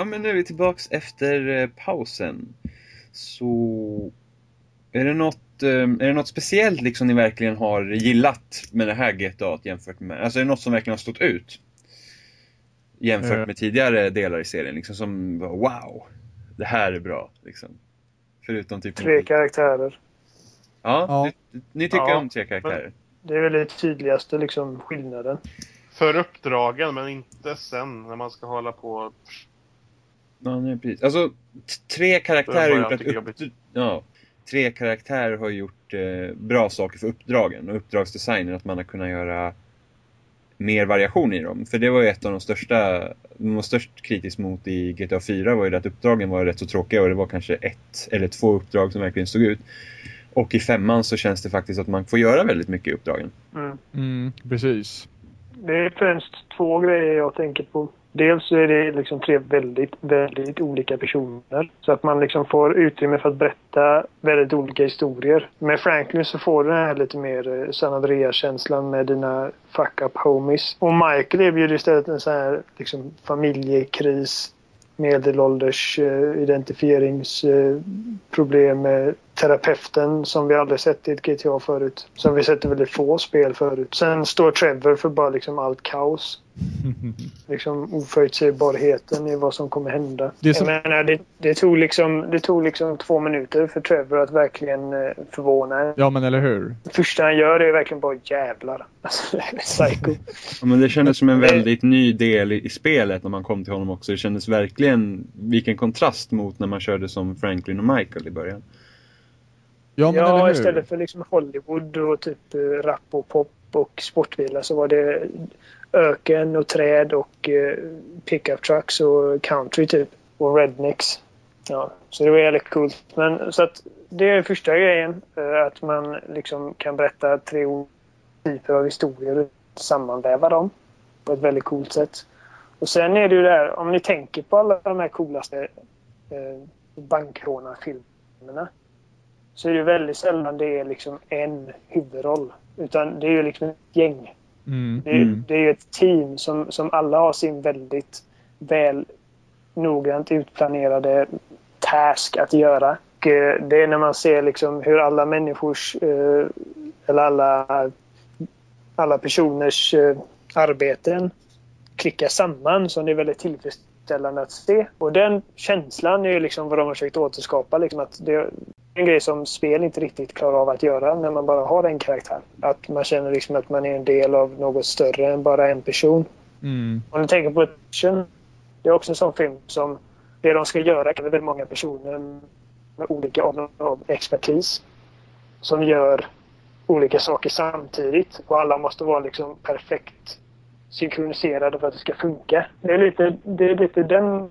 Ja, men nu är vi tillbaks efter eh, pausen. Så är det något, eh, är det något speciellt liksom ni verkligen har gillat med det här GTA jämfört med, alltså är det något som verkligen har stått ut? Jämfört Eh. med tidigare delar i serien, liksom som wow, det här är bra. Liksom. Förutom typ... Tre karaktärer. Ja, Ja. Ni, ni tycker Ja, om tre karaktärer? Det är väl det tydligaste liksom, skillnaden. För uppdragen, men inte sen när man ska hålla på. Ja, nej, precis. Alltså, tre karaktärer har gjort att upp... ja, tre karaktärer har gjort eh, bra saker för uppdragen och uppdragsdesignen, att man har kunnat göra mer variation i dem. För det var ju ett av de största, man var störst kritisk mot i GTA 4 var ju det att uppdragen var rätt så tråkiga och det var kanske ett eller två uppdrag som verkligen stod ut. Och i femman så känns det faktiskt att man får göra väldigt mycket i uppdragen. Mm. Mm, precis. Det är främst två grejer jag tänker på. Dels så är det liksom tre väldigt, väldigt olika personer. Så att man liksom får utrymme för att berätta väldigt olika historier. Med Franklin så får du den här lite mer eh, San Andreas-känslan med dina fuck-up homies. Och Michael erbjuder istället en sån här liksom familjekris. Medelålders uh, identifieringsproblem med terapeuten som vi aldrig sett i ett GTA förut. Som vi sett i väldigt få spel förut. Sen står Trevor för bara liksom allt kaos. Liksom oförutsägbarheten i vad som kommer hända. Det som- Jag menar, det, det, tog liksom, det tog liksom två minuter för Trevor att verkligen eh, förvåna en. Ja, men eller hur? Det första han gör är verkligen bara jävlar. Alltså, psycho. Ja, men det kändes som en Det- väldigt ny del i, i spelet när man kom till honom också. Det kändes verkligen, vilken kontrast mot när man körde som Franklin och Michael i början. Ja, men Ja, eller hur? istället för liksom Hollywood och typ eh, rap och pop och sportbilar så var det öken och träd och eh, pickup trucks och country typ. Och rednecks. Ja, så det var jävligt coolt. Men så att det är första grejen. Eh, att man liksom kan berätta tre olika typer av historier och sammanväva dem på ett väldigt coolt sätt. Och sen är det ju det här, om ni tänker på alla de här coolaste eh, bankrånarfilmerna så är det väldigt sällan det är liksom en huvudroll. Utan det är ju liksom ett gäng. Mm. Det är, Mm. det är ju ett team som, som alla har sin väldigt väl noggrant utplanerade task att göra. Och eh, det är när man ser liksom hur alla människors eh, eller alla, alla personers eh, arbeten klickar samman som det är väldigt tillfredsställande att se. Och den känslan är ju liksom vad de har försökt återskapa. Liksom att det är en grej som spel inte riktigt klarar av att göra när man bara har en karaktär. Att man känner liksom att man är en del av något större än bara en person. Mm. Om du tänker på Action. Det är också en sån film som det de ska göra är väldigt många personer med olika av expertis. Som gör olika saker samtidigt och alla måste vara liksom perfekt synkroniserade för att det ska funka. Det är lite, det är lite den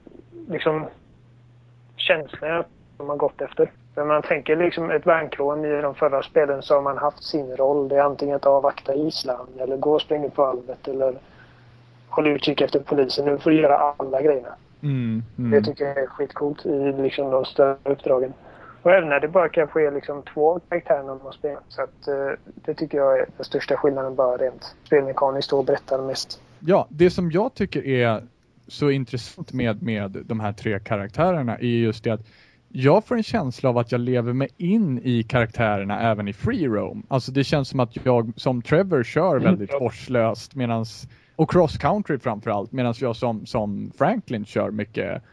liksom känslan som man gått efter. När man tänker liksom ett bankrån i de förra spelen så har man haft sin roll. Det är antingen att avvakta Island eller gå och springa på valvet eller hålla utkik efter polisen. Nu får du göra alla grejerna. Mm. Det Mm. tycker jag är skitcoolt i liksom de större uppdragen. Och även när det bara kanske är liksom två karaktärer när man spelar. Så att, eh, det tycker jag är den största skillnaden bara rent spelmekaniskt och berättar mest. Ja, det som jag tycker är så intressant med, med de här tre karaktärerna är just det att jag får en känsla av att jag lever mig in i karaktärerna även i free roam. Alltså det känns som att jag som Trevor kör väldigt vårdslöst medans, och cross country framförallt medan jag som, som Franklin kör mycket,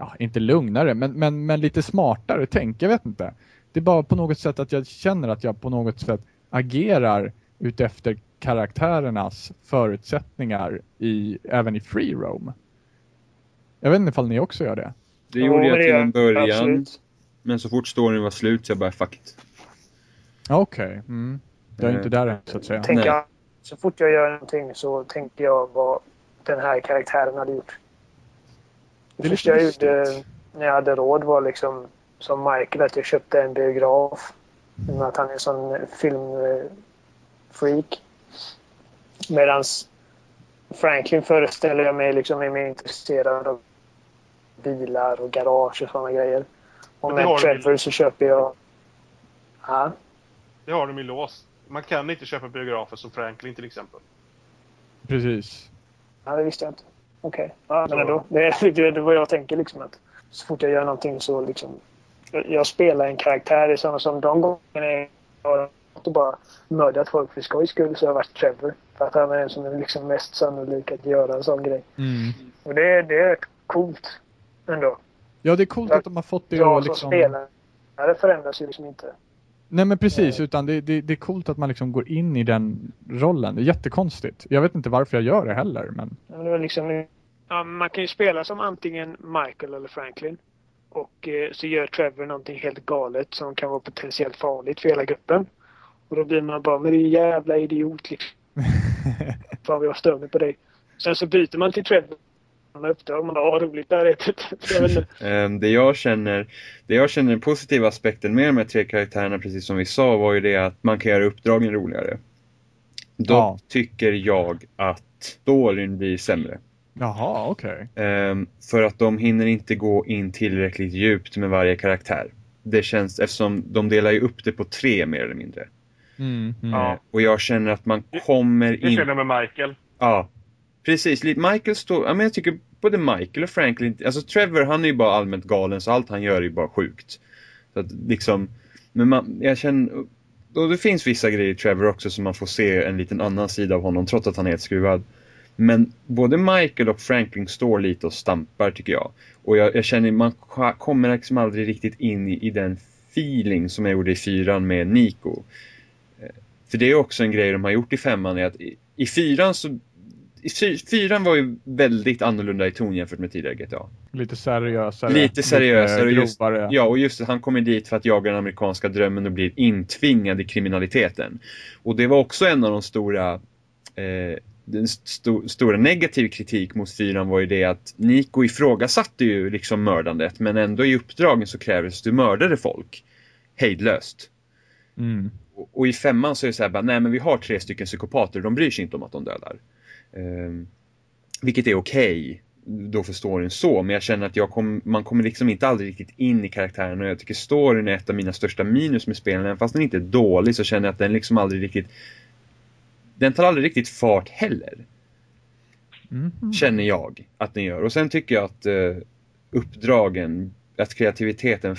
ja inte lugnare men, men, men lite smartare tänk, jag vet inte. Det är bara på något sätt att jag känner att jag på något sätt agerar utefter karaktärernas förutsättningar i, även i free roam. Jag vet inte ifall ni också gör det. Det Jo, gjorde jag till en början, absolut. men så fort storyn var slut så jag bara fuck it. Okej, mm. Jag är Eh, inte där än så att säga. Tänker så fort jag gör någonting så tänker jag vad den här karaktären hade gjort. Det är första lite jag gjorde när jag hade råd var liksom som Michael att jag köpte en biograf. I med att han är en sån filmfreak. Medans Franklin föreställer jag mig liksom är mer intresserad av bilar och garage och sådana grejer. Och med Trevor så köper jag... Ja, Det har de ju låst. Man kan inte köpa biografer som Franklin till exempel. Precis. ja det visste jag inte. Okej. Ja, men ändå. Det är det är vad jag tänker liksom att så fort jag gör någonting så liksom... Jag, jag spelar en karaktär. Det är samma som de gångerna jag har inte bara mördat folk för skojs skull så har jag varit Trevor. För att han är den som är liksom mest sannolik att göra en sån grej. Mm. Och det, är- det är coolt ändå. Ja, det är coolt att de har fått det Jag att som liksom... spelare förändras ju liksom inte. Nej men precis, Eh. utan det, det, det är coolt att man liksom går in i den rollen. Det är jättekonstigt. Jag vet inte varför jag gör det heller, men... Men det var liksom, ja, man kan ju spela som antingen Michael eller Franklin. Och eh, så gör Trevor någonting helt galet som kan vara potentiellt farligt för hela gruppen. Och då blir man bara, men det är ju jävla idiot liksom. Fan vad jag stör mig på dig. Sen så byter man till Trevor. Man uppdrag och man åh roligt det här är ett. Jag vet inte. Ehm, Det jag känner, det jag känner den positiva aspekten med de här tre karaktärerna, precis som vi sa, var ju det att man kan göra uppdragen roligare. Dock Ja. tycker jag att storyn blir sämre. Jaha, okej. Ehm, för att de hinner inte gå in tillräckligt djupt med varje karaktär. Det känns, eftersom de delar ju upp det på tre mer eller mindre. Mm, mm. Ja. Eh, Och jag känner att man kommer Det in... känner jag med Michael. Ja, precis. Michael står, ja men jag tycker både Michael och Franklin, alltså Trevor han är ju bara allmänt galen så allt han gör är ju bara sjukt. Så att liksom, men man, jag känner, och det finns vissa grejer i Trevor också som man får se en liten annan sida av honom trots att han är helt skruvad. Men både Michael och Franklin står lite och stampar tycker jag. Och jag, jag känner, man kommer liksom aldrig riktigt in i, i den feeling som jag gjorde i fyran med Nico. Eh, för det är också en grej de har gjort i femman, är att i, i fyran så fyran var ju väldigt annorlunda i ton jämfört med tidigare GTA. Lite seriösare. Lite seriösare och Lite just, ja, och just det, han kommer dit för att jaga den amerikanska drömmen och blir intvingad i kriminaliteten. Och det var också en av de stora eh, den sto, stora negativ kritik mot fyran var ju det att Nico ifrågasatte ju liksom mördandet men ändå i uppdragen så krävdes att du mördade folk hejdlöst. Mm. Och, och i femman så är det så här bara, nej men vi har tre stycken psykopater, de bryr sig inte om att de dödar. Ehm, vilket är okej då för storyn så, men jag känner att jag kom, man kommer liksom inte aldrig riktigt in i karaktären och jag tycker storyn är ett av mina största minus med spelen. Även fast den inte är dålig så känner jag att den liksom aldrig riktigt den tar aldrig riktigt fart heller. Mhm. Känner jag att den gör. Och sen tycker jag att eh, uppdragen, att kreativiteten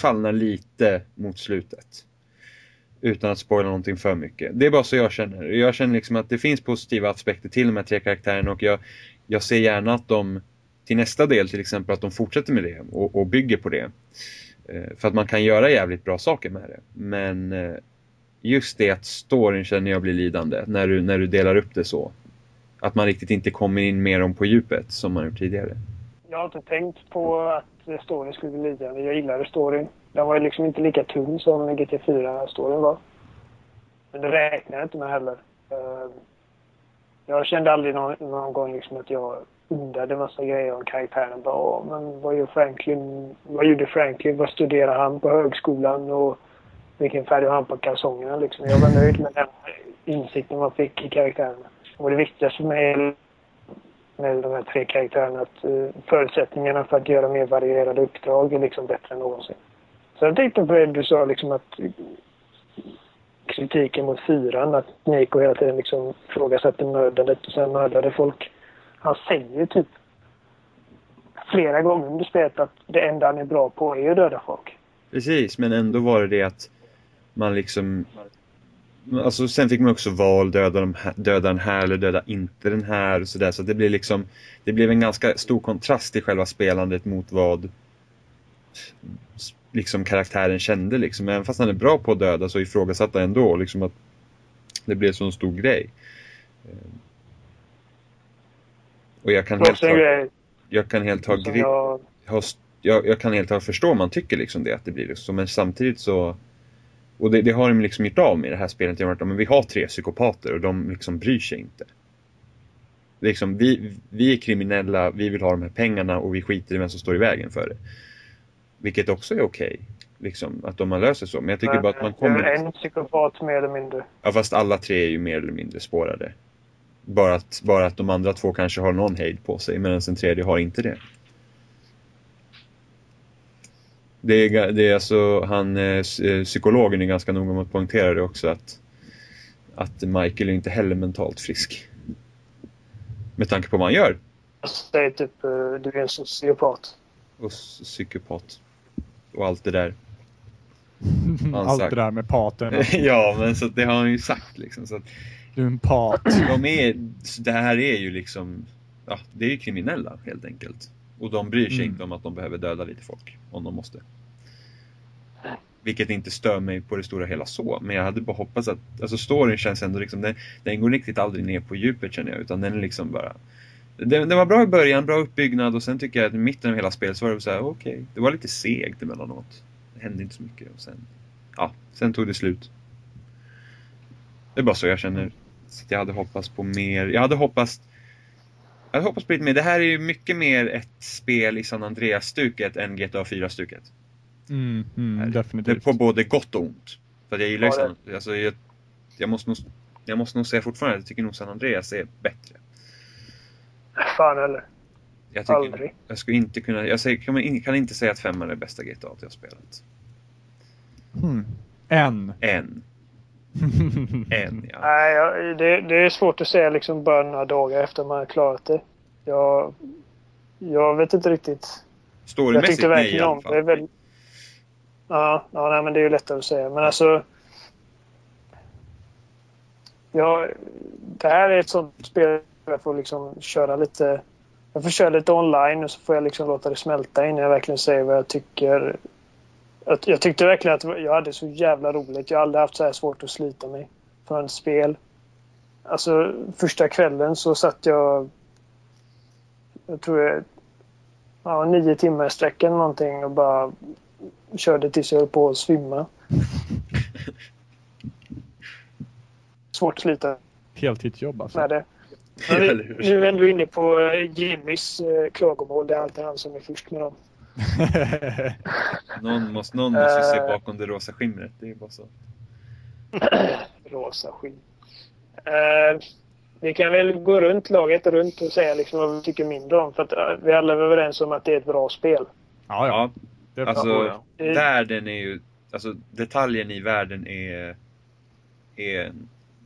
fallnar lite mot slutet. Utan att spoila någonting för mycket. Det är bara så jag känner. Jag känner liksom att det finns positiva aspekter till de här tre karaktärerna och jag, jag ser gärna att de till nästa del till exempel att de fortsätter med det och, och bygger på det. Eh, för att man kan göra jävligt bra saker med det. Men eh, just det att storyn känner jag blir lidande när du, när du delar upp det så. Att man riktigt inte kommer in mer om på djupet som man gjort tidigare. Jag har inte tänkt på att storyn skulle bli lidande. Jag gillade storyn. Den var ju liksom inte lika tung som GT4-storyn var. Men det räknade jag inte med heller. Ehm, jag kände aldrig någon, någon gång liksom att jag undrade massa grejer om karaktären. Bara, men vad gör Franklin? Vad gjorde Franklin? Vad studerade han på högskolan? Och vilken färg har han på kalsongerna? Liksom. Jag var nöjd med den insikten man fick i karaktärerna. Och det viktigaste för mig med de här tre karaktärerna att eh, förutsättningarna för att göra mer varierade uppdrag är liksom bättre än någonsin. Sen tänkte jag på det du sa liksom att kritiken mot fyran, att Nico hela tiden liksom ifrågasatte mördandet och sen mördade folk. Han säger ju typ flera gånger under spelet att det enda han är bra på är att döda folk. Precis, men ändå var det det att man liksom... Alltså sen fick man också val, döda, de här, döda den här eller döda inte den här och sådär. Så det blev liksom... Det blev en ganska stor kontrast i själva spelandet mot vad liksom karaktären kände liksom. Även fast han är bra på att döda så ifrågasatte han ändå liksom att det blev så en stor grej. Och jag kan helt ha, jag kan helt ha som gri- jag... har, jag, jag kan helt ha förstå om man tycker liksom det, att det blir så, men samtidigt så och det, det har de liksom gjort av med i det här spelet genom att men vi har tre psykopater och de liksom bryr sig inte. Liksom, vi, vi är kriminella, vi vill ha de här pengarna och vi skiter i vem som står i vägen för det. Vilket också är okej. liksom, att de har löst det så. Men jag tycker bara att man Det är kommer... väl en psykopat mer eller mindre. Ja, fast alla tre är ju mer eller mindre spårade. Bara att, bara att de andra två kanske har någon hejd på sig, medan den tredje har inte det. Det är, det är alltså, han, eh, eh, psykologen är ganska noga med att poängtera det också att, att Michael är inte heller mentalt frisk. Med tanke på vad man gör. Jag säger typ, eh, du är en sociopat. Och psykopat. Och allt det där. Allt sagt. det där med paten. ja, men så det har han ju sagt liksom. Så att Du är en pat. de är, det här är ju liksom, ja, det är ju kriminella helt enkelt. Och de bryr sig Mm. inte om att de behöver döda lite folk, om de måste. Vilket inte stör mig på det stora hela så, men jag hade bara hoppats att, alltså storyn känns ändå liksom, den, den går riktigt aldrig ner på djupet känner jag, utan den är liksom bara den, den var bra i början, bra uppbyggnad och sen tycker jag att i mitten av hela spelet så var det så här, okej, det var lite segt emellanåt. Det hände inte så mycket och sen, ja, sen tog det slut. Det är bara så jag känner. Så att jag hade hoppats på mer. Jag hade hoppats jag hade hoppats på lite mer. Det här är ju mycket mer ett spel i San Andreas-stuket än GTA 4-stuket. Mm, mm, Det är definitivt. på både gott och ont. För att jag gillar ju Ja, San alltså, jag, jag, måste nog, jag måste nog säga fortfarande att jag tycker nog San Andreas är bättre. Fan heller. Jag, tycker, Aldrig. jag skulle inte kunna, jag säger, kan, in- kan inte säga att femman är det bästa GTA jag har spelat. Hmm. En. Än. Än, ja. Nej, jag, det, det är svårt att säga liksom bara några dagar efter man har klarat det. Jag, jag vet inte riktigt. Jag Storymässigt nej i alla om det. fall. Är väl, ja, ja nej, men det är ju lättare att säga. Men alltså. Ja, det här är ett sånt spel jag får liksom köra lite. Jag får köra lite online och så får jag liksom låta det smälta innan jag verkligen säger vad jag tycker. Jag, jag tyckte verkligen att jag hade så jävla roligt. Jag har aldrig haft så här svårt att slita mig från ett spel. Alltså första kvällen så satt jag. Jag tror jag ja, nio timmar i sträck eller någonting och bara körde tills jag höll på att svimma. Svårt att slita Heltidsjobb alltså. med det. Men nu är vi ändå inne på eh, Jimmys eh, klagomål. Det är alltid han som är först med dem. Någon måste, någon måste se Eh. bakom det rosa skimret. Det är ju bara så. Rosa skinn. Eh, vi kan väl gå runt laget runt och säga liksom vad vi tycker mindre om. För att vi alla är överens om att det är ett bra spel. ja, ja. Det alltså ja. världen är ju, alltså detaljen i världen är, är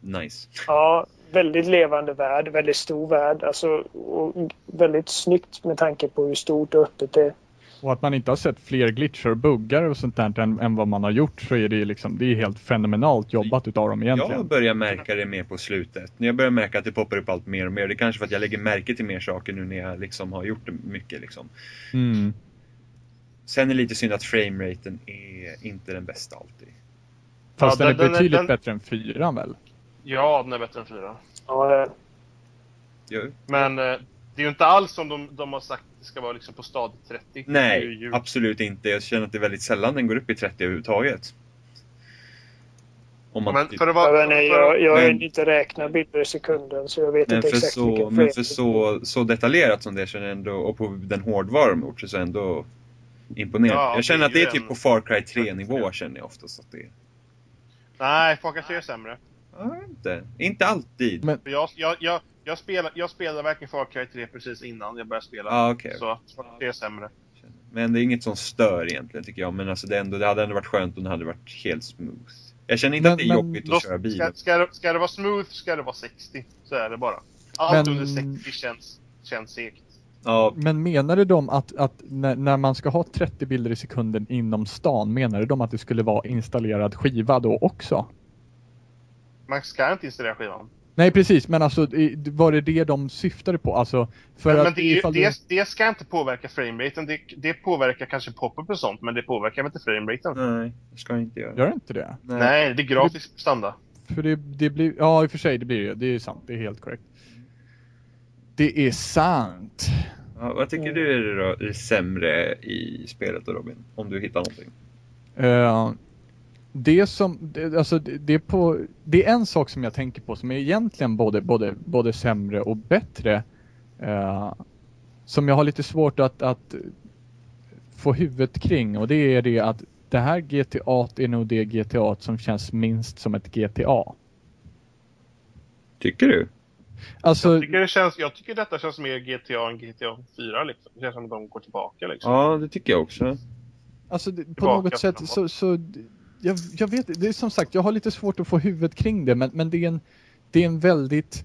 nice. Ja, väldigt levande värld. Väldigt stor värld. Alltså, och väldigt snyggt med tanke på hur stort och öppet det är. Och att man inte har sett fler glitchar och buggar och sånt där än, än vad man har gjort så är det liksom, det är helt fenomenalt jobbat utav dem egentligen. Jag börjar märka det mer på slutet. Jag börjar märka att det poppar upp allt mer och mer. Det är kanske för att jag lägger märke till mer saker nu när jag liksom har gjort det mycket. Liksom. Mm. Sen är det lite synd att frameraten är inte den bästa alltid. Fast Ja, den, den- är den betydligt den- bättre än fyran väl? Ja, den är bättre än fyra. Ja, Jo. Men eh, det är ju inte alls som de, de har sagt att det ska vara liksom på stadigt 30. Det är ju Nej, ju- absolut inte. Jag känner att det är väldigt sällan den går upp i 30 överhuvudtaget. Om man Men typ- för att jag, vara... jag, jag har Men- inte räknat bilder i sekunden så jag vet Men inte exakt så, vilken men för så, så detaljerat som det så är det ändå, och på den hårdvara de gjort så är det ändå imponerande. Ja, jag känner det att det är typ en- på Far Cry 3 nivå känner jag oftast att det är. Nej, Far Cry 3 är sämre. Ja, inte, inte alltid. Men- jag, jag, jag, jag, spelar, jag spelade verkligen Far Cry 3 precis innan jag började spela. Ja, okej. Så 3 är sämre. Men det är inget som stör egentligen tycker jag. Men alltså det, ändå, det hade ändå varit skönt om det hade varit helt smooth. Jag känner inte Men- att det är men- jobbigt Då, att köra bil. ska, ska, det, ska det vara smooth ska det vara 60. Så är det bara. Allt Men- under 60 känns, känns segt. Ja, Men menade de att, att när, när man ska ha 30 bilder i sekunden inom stan, menade de att det skulle vara installerad skiva då också? Man ska inte installera skivan. Nej precis, men alltså var det det de syftade på? Alltså, för Men, att men det, ifall du- det, det ska inte påverka frameraten. Det, det påverkar kanske pop-up och sånt, men det påverkar inte frameraten. nej, det ska jag inte göra. Gör det inte det? Nej, det är grafisk prestanda. För det, det blir, ja i och för sig det blir det, det är sant, det är helt korrekt. Det är sant. Ja, vad tycker du är det då, är sämre i spelet då Robin? Om du hittar någonting. Eh, det som, det, alltså det, det, är på, det är en sak som jag tänker på som är egentligen både, både, både sämre och bättre. eh, som jag har lite svårt att, att få huvudet kring och det är det att det här GTA är nog det GTA som känns minst som ett GTA. Tycker du? Alltså, Jag tycker, det känns, jag tycker detta känns mer GTA än GTA 4 liksom. Det känns som att de går tillbaka liksom. Ja, det tycker jag också. Alltså det, på något sätt framåt. så, så jag, jag vet det är som sagt, jag har lite svårt att få huvudet kring det men, men det, är en, det är en väldigt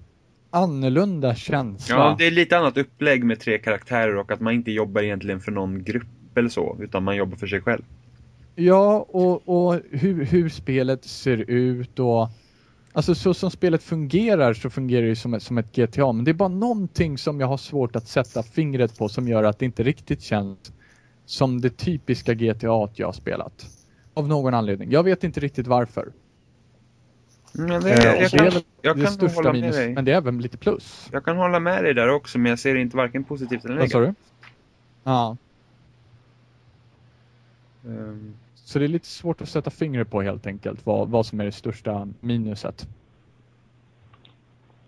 annorlunda känsla. Ja, det är lite annat upplägg med tre karaktärer och att man inte jobbar egentligen för någon grupp eller så, utan man jobbar för sig själv. Ja, och, och hur, hur spelet ser ut och Alltså så som spelet fungerar så fungerar det ju som ett, som ett GTA, men det är bara någonting som jag har svårt att sätta fingret på som gör att det inte riktigt känns som det typiska GTA jag har spelat. Av någon anledning. Jag vet inte riktigt varför. Men det, Eh, jag, det jag det kan största hålla med minus, dig. men det är även lite plus. Jag kan hålla med dig där också, men jag ser det inte varken positivt eller Vad sa negativt. du? Ja, Ehm, så det är lite svårt att sätta fingret på helt enkelt vad, vad som är det största minuset.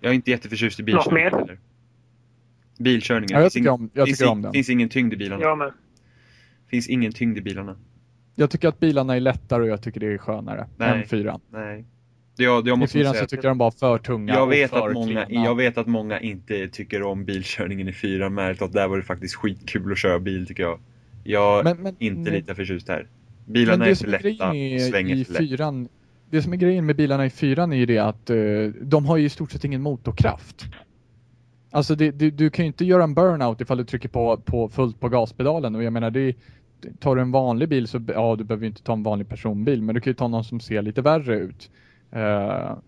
jag är inte jätteförtjust i Något bilkörning mer? heller. Bilkörningen. Ja, jag finns tycker om, jag finns, tycker ing- om den. finns ingen tyngd i bilarna. Jag med. Finns ingen tyngd i bilarna. Jag tycker att bilarna är lättare och jag tycker det är skönare Nej. än fyran. Nej. Jag, jag I fyran säga så att tycker jag de bara för tunga jag och vet, för att många, klena. jag vet att många inte tycker om bilkörningen i fyran, men talat, där var det faktiskt skitkul att köra bil tycker jag. Jag är Men- men- inte lite förtjust här. Bilarna är för lätta och svänger för lätt. det som är grejen med bilarna i fyran är ju det att eh, de har ju i stort sett ingen motorkraft. Alltså det, det, du kan ju inte göra en burnout ifall du trycker på, på fullt på gaspedalen och jag menar det Tar du en vanlig bil så, ja du behöver inte ta en vanlig personbil men du kan ju ta någon som ser lite värre ut. Eh,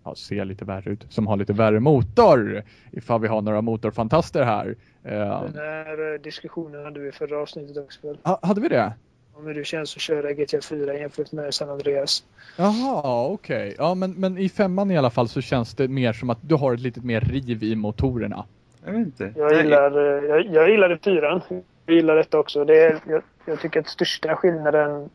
ja, ser lite värre ut, som har lite värre motor. Ifall vi har några motorfantaster här. Eh, Den här eh, diskussionen hade vi förra avsnittet också. ha- hade vi det? Om hur det känns att köra GTA 4 jämfört med San Andreas. Jaha, okej. Ja, men, men i femman i alla fall så känns det mer som att du har ett litet mer riv i motorerna. Jag vet inte. Jag gillar, jag, jag gillade fyran. Jag gillar detta också. Det är, jag, jag tycker att största skillnaden...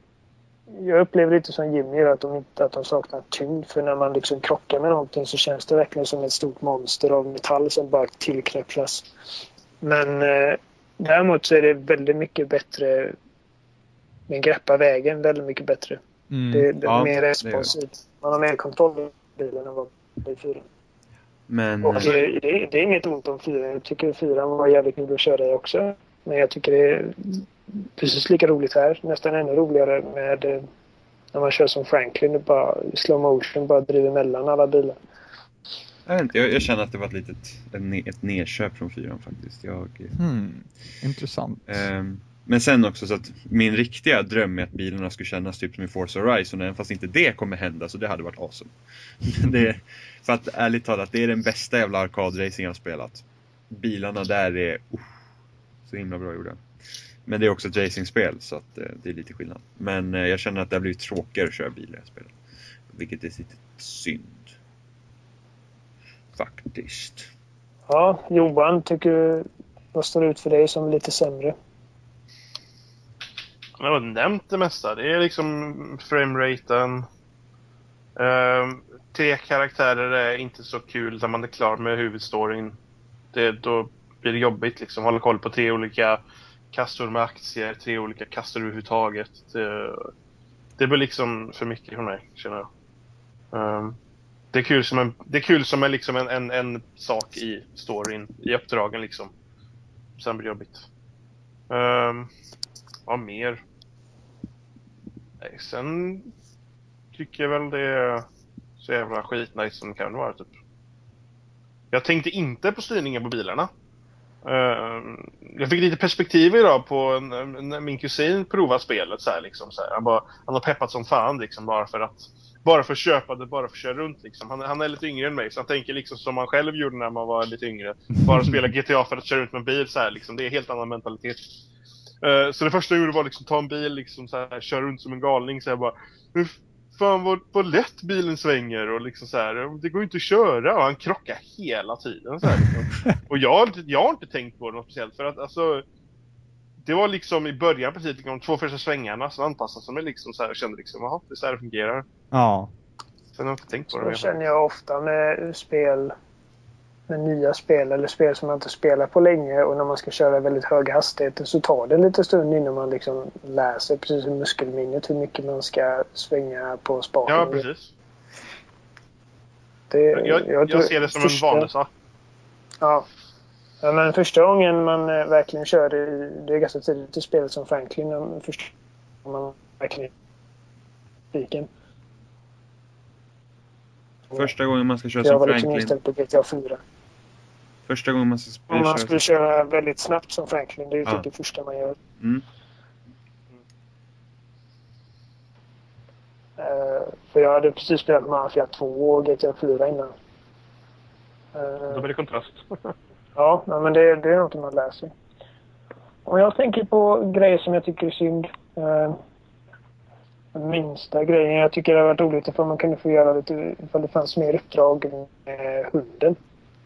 Jag upplever lite som Jimmy att de, inte, att de saknar tyngd. För när man liksom krockar med någonting så känns det verkligen som ett stort monster av metall som bara tillknäpplas. Men eh, däremot så är det väldigt mycket bättre... Den greppar vägen väldigt mycket bättre. Mm. Det, det är Ja, mer responsivt. Man har mer kontroll i bilen än vad det är i fyran. Men Och det, det, det är inget ont om fyran. Jag tycker fyran var jävligt kul att köra i också. Men jag tycker det är precis lika roligt här. Nästan ännu roligare med eh, när man kör som Franklin och bara i slow motion bara driver mellan alla bilar. jag, vet inte, jag, jag känner att det var ett litet ett, ett nedköp från fyran faktiskt. Jag, Hmm. Intressant. ehm, men sen också så att min riktiga dröm är att bilarna skulle kännas typ som i Forza Horizon, även fast inte det kommer hända så det hade varit awesome. det, för att ärligt talat, det är den bästa jävla arkadracing jag har spelat. Bilarna där är uh, så himla bra gjorda. Men det är också ett racingspel så att eh, det är lite skillnad. Men eh, jag känner att det har blivit tråkigare att köra bil i det här spelet. Vilket är lite synd. Faktiskt. Ja, Johan, tycker vad står ut för dig som lite sämre? Jag har nämnt det mesta. Det är liksom frameraten. Um, tre karaktärer är inte så kul när man är klar med huvudstoryn. Det, då blir det jobbigt liksom. Hålla koll på tre olika kassor med aktier, tre olika kassor överhuvudtaget. Det, det blir liksom för mycket för mig, känner jag. Um, det är kul som en, det är kul som en, liksom en, en, en sak i storyn, i uppdragen liksom. Sen blir det jobbigt. Um, vad mer? Nej, sen tycker jag väl det är så jävla skitnice som det kan vara typ. Jag tänkte inte på styrningen på bilarna. Ehm, jag fick lite perspektiv idag på när min kusin provade spelet så här liksom. Så här. Han, bara, han har peppat som fan liksom bara för att bara för att köpa det, bara för att köra runt liksom. Han, han är lite yngre än mig så han tänker liksom som man själv gjorde när man var lite yngre. Bara spela GTA för att köra runt med en bil så här liksom. Det är en helt annan mentalitet. Ehm, så det första jag gjorde var liksom ta en bil liksom så här, köra runt som en galning så jag bara Fan vad, vad lätt bilen svänger och liksom så här, det går ju inte att köra och han krockar hela tiden så här, liksom. Och jag, har inte- jag har inte tänkt på det något speciellt för att alltså Det var liksom i början precis liksom, de två första svängarna så anpassade jag mig liksom så här och kände liksom jaha, det är så här det fungerar. Ja. Sen har jag inte tänkt på det. Så känner jag ofta med spel med nya spel eller spel som man inte spelat på länge och när man ska köra väldigt höga hastigheter så tar det lite stund innan man liksom lär sig precis som muskelminnet hur mycket man ska svänga på spaken. Ja, precis. Det, Jag, jag, ser det som en första- vanesak. Ja. ja. Men första gången man eh, verkligen körde, i- det är ganska tidigt i spelet som Franklin, första gången man verkligen fiken. Första gången man ska köra Jag som var liksom Franklin. inställd på GTA 4. Första gången man ska Om man köra... skulle köra väldigt snabbt som Franklin. Det är ju Ja. typ det första man gör. Mm. Eh, för jag hade precis spelat Mafia 2 och GTA 4 innan. Eh, Då blir det kontrast. Ja, men det, det är något man lär sig. Om jag tänker på grejer som jag tycker är synd. Eh, den minsta grejen. Jag tycker det hade varit roligt ifall man kunde få göra lite, ifall det fanns mer uppdrag med hunden.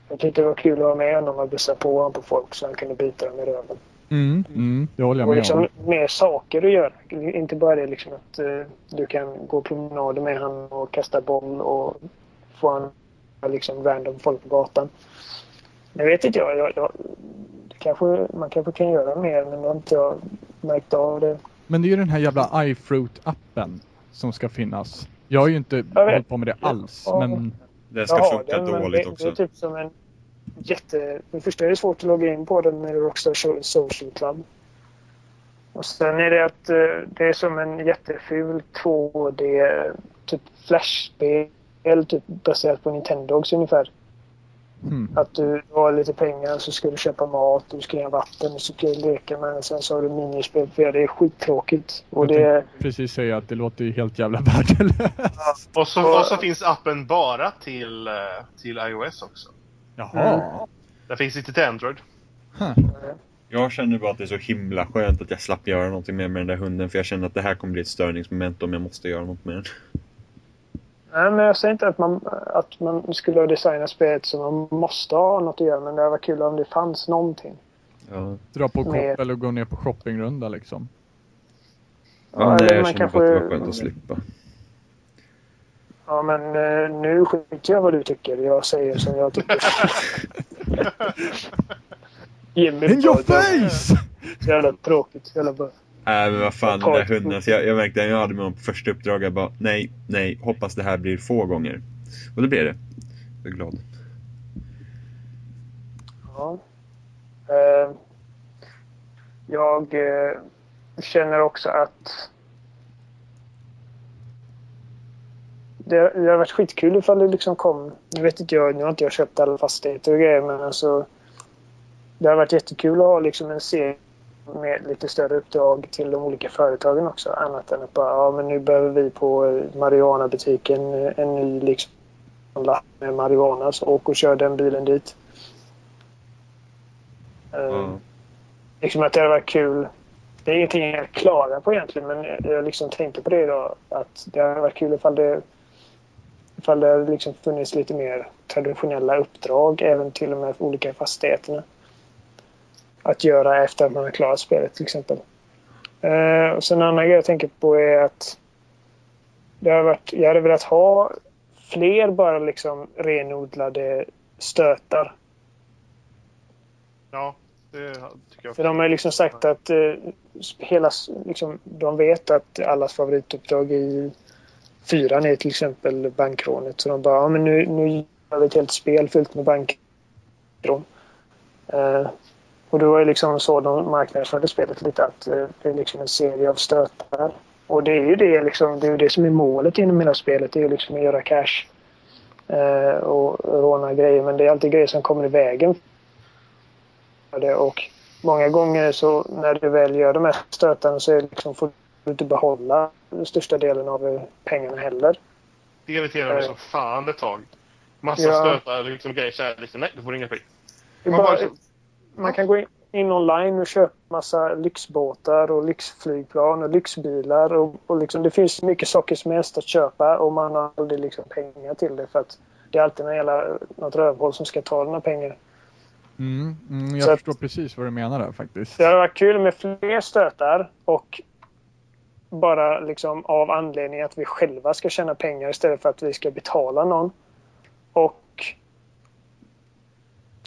Jag tyckte det var kul att vara med honom och bussa på honom på folk så han kunde bita dem i röven. Mm, mm, det håller jag Och med liksom om. mer saker att göra. Inte bara det liksom att eh, du kan gå promenader med honom och kasta boll och få han liksom random folk på gatan. Det vet inte jag. jag, jag kanske, man kanske kan göra mer men det har inte jag märkt av det. Men det är ju den här jävla iFruit-appen som ska finnas. Jag har ju inte Jag hållit på med det alls, men Den ska Jag har funka den, dåligt det, också. Det är typ som en jätte... För det första är det svårt att logga in på den med Rockstar So- Social Club. Och sen är det att eh, det är som en jätteful 2D typ flashspel typ baserat på Nintendogs ungefär. Hmm. Att du har lite pengar så ska du köpa mat, du ska ha vatten, du ska leka med Sen så har du minispel för det är skittråkigt. Och Jag det... tänkte precis säga att det låter ju helt jävla värdelöst. Och så, och så finns appen bara till, eh, till iOS också. Jaha. Den finns inte till Android. Huh. Jag känner bara att det är så himla skönt att jag slapp göra någonting mer med den där hunden för jag känner att det här kommer bli ett störningsmoment om jag måste göra något med den. Nej, men jag säger inte att man, att man skulle ha designat spelet så man måste ha något att göra. Men det varit kul om det fanns någonting. Ja, Dra på koppel och gå ner på shoppingrunda liksom. ja nej, eller jag man känner bara att det var skönt att slippa. Ja, men eh, nu skiter jag vad du tycker. Jag säger som jag tycker. Jimmy In your face! Jävla tråkigt. Jävla bara. Nej men vad fan den där hunden. Alltså, jag, jag märkte när jag hade med honom på första uppdraget. Jag bara nej, nej, hoppas det här blir få gånger. Och det blev det. Jag är glad. Ja. Eh, jag eh, känner också att det, det har varit skitkul ifall det liksom kom. Nu vet inte jag, nu har inte jag köpt alla fastigheter och grejer men alltså. Det har varit jättekul att ha liksom en serie med lite större uppdrag till de olika företagen också. Annat än att bara, ja men nu behöver vi på Marijuana-butiken eh, en ny liksom lapp med marijuana så åk och kör den bilen dit. Eh, Ja. Liksom att det hade varit kul. Det är ingenting jag klarar på egentligen men jag- liksom tänkte på det idag. Att det hade varit kul ifall det ifall det hade liksom funnits lite mer traditionella uppdrag även till med för olika fastigheterna. Att göra efter att man har klarat spelet till exempel. Eh, och sen en annan grej jag tänker på är att det har varit, jag hade velat ha fler bara liksom renodlade stötar. Ja, det tycker jag. För de har liksom sagt att eh, hela, liksom, de vet att allas favorituppdrag i fyran är till exempel bankrånet. Så de bara, ja men nu, nu gör vi ett helt spel fullt med bankrån. Eh, och då är liksom så de marknadsförde spelet lite att eh, det är liksom en serie av stötar. Och det är ju det, liksom, det, är ju det som är målet inom hela spelet. Det är ju liksom att göra cash. Eh, och råna grejer. Men det är alltid grejer som kommer i vägen det. Och många gånger så när du väl gör de här stötarna så är det liksom, får du inte behålla den största delen av eh, pengarna heller. Det irriterar mig Eh. som fan ett tag. Massa Ja. stötar, liksom grejer så här, liksom, nej du får inga pengar. Det är Man bara, bara- man kan gå in, in online och köpa massa lyxbåtar och lyxflygplan och lyxbilar. Och, och liksom, det finns mycket saker som helst att köpa och man har aldrig liksom pengar till det för att det är alltid någon jävla, något rövhål som ska ta dina pengar. Mm, mm, jag Så att- förstår precis vad du menar där faktiskt. Det hade varit kul med fler stötar och bara liksom av anledning att vi själva ska tjäna pengar istället för att vi ska betala någon. Och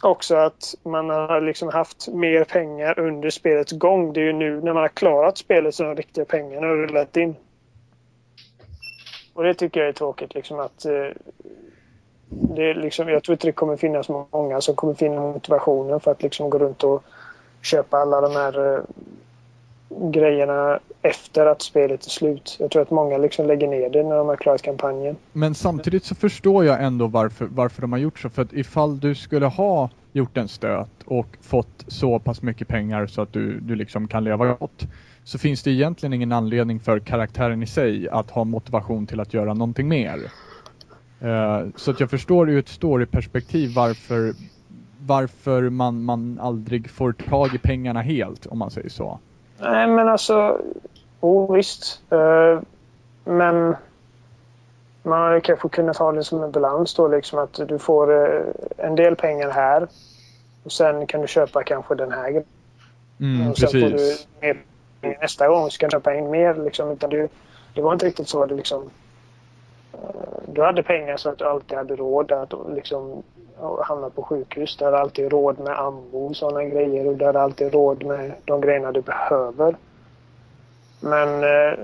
också att man har liksom haft mer pengar under spelets gång. Det är ju nu när man har klarat spelet som de riktiga pengarna har rullat in. Och det tycker jag är tråkigt liksom att eh, det är liksom, jag tror inte det kommer finnas många som kommer finna motivationen för att liksom gå runt och köpa alla de här eh, grejerna efter att spelet är slut. Jag tror att många liksom lägger ner det när de har klarat kampanjen. Men samtidigt så förstår jag ändå varför, varför de har gjort så. För att ifall du skulle ha gjort en stöt och fått så pass mycket pengar så att du, du liksom kan leva gott. Så finns det egentligen ingen anledning för karaktären i sig att ha motivation till att göra någonting mer. Uh, så att jag förstår ur ett storyperspektiv varför, varför man, man aldrig får tag i pengarna helt, om man säger så. Nej, men alltså... Oh, visst. Eh, men man hade kanske kunnat ha det som en balans då, liksom att du får eh, en del pengar här och sen kan du köpa kanske den här grejen. Mm, och sen får du precis. mer pengar nästa gång så kan du köpa in mer. Liksom, utan du, det var inte riktigt så. Det liksom, eh, du hade pengar så att du alltid hade råd att liksom, hamna på sjukhus. Du hade alltid råd med ammo och sådana grejer. Och du hade alltid råd med de grejerna du behöver. Men eh,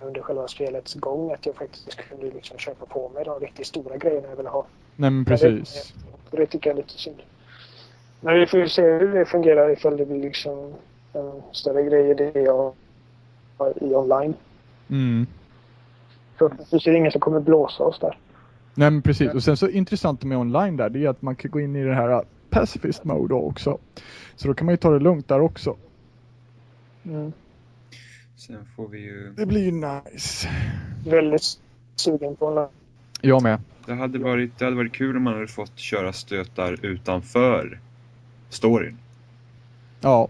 under själva spelets gång att jag faktiskt kunde liksom köpa på mig de riktigt stora grejerna jag ville ha. Nej men precis. Och det tycker jag är lite synd. Men vi får ju se hur det fungerar ifall det blir liksom en större grej i det jag har i online. Mm. Förhoppningsvis är det ingen som kommer blåsa oss där. Nej men precis. Och sen så intressant med online där, det är att man kan gå in i det här uh, pacifist mode också. Så då kan man ju ta det lugnt där också. Mm. Sen får vi ju... Det blir ju nice. Väldigt sugen på online. Jag med. Det hade, varit, det hade varit kul om man hade fått köra stötar utanför storyn. Ja,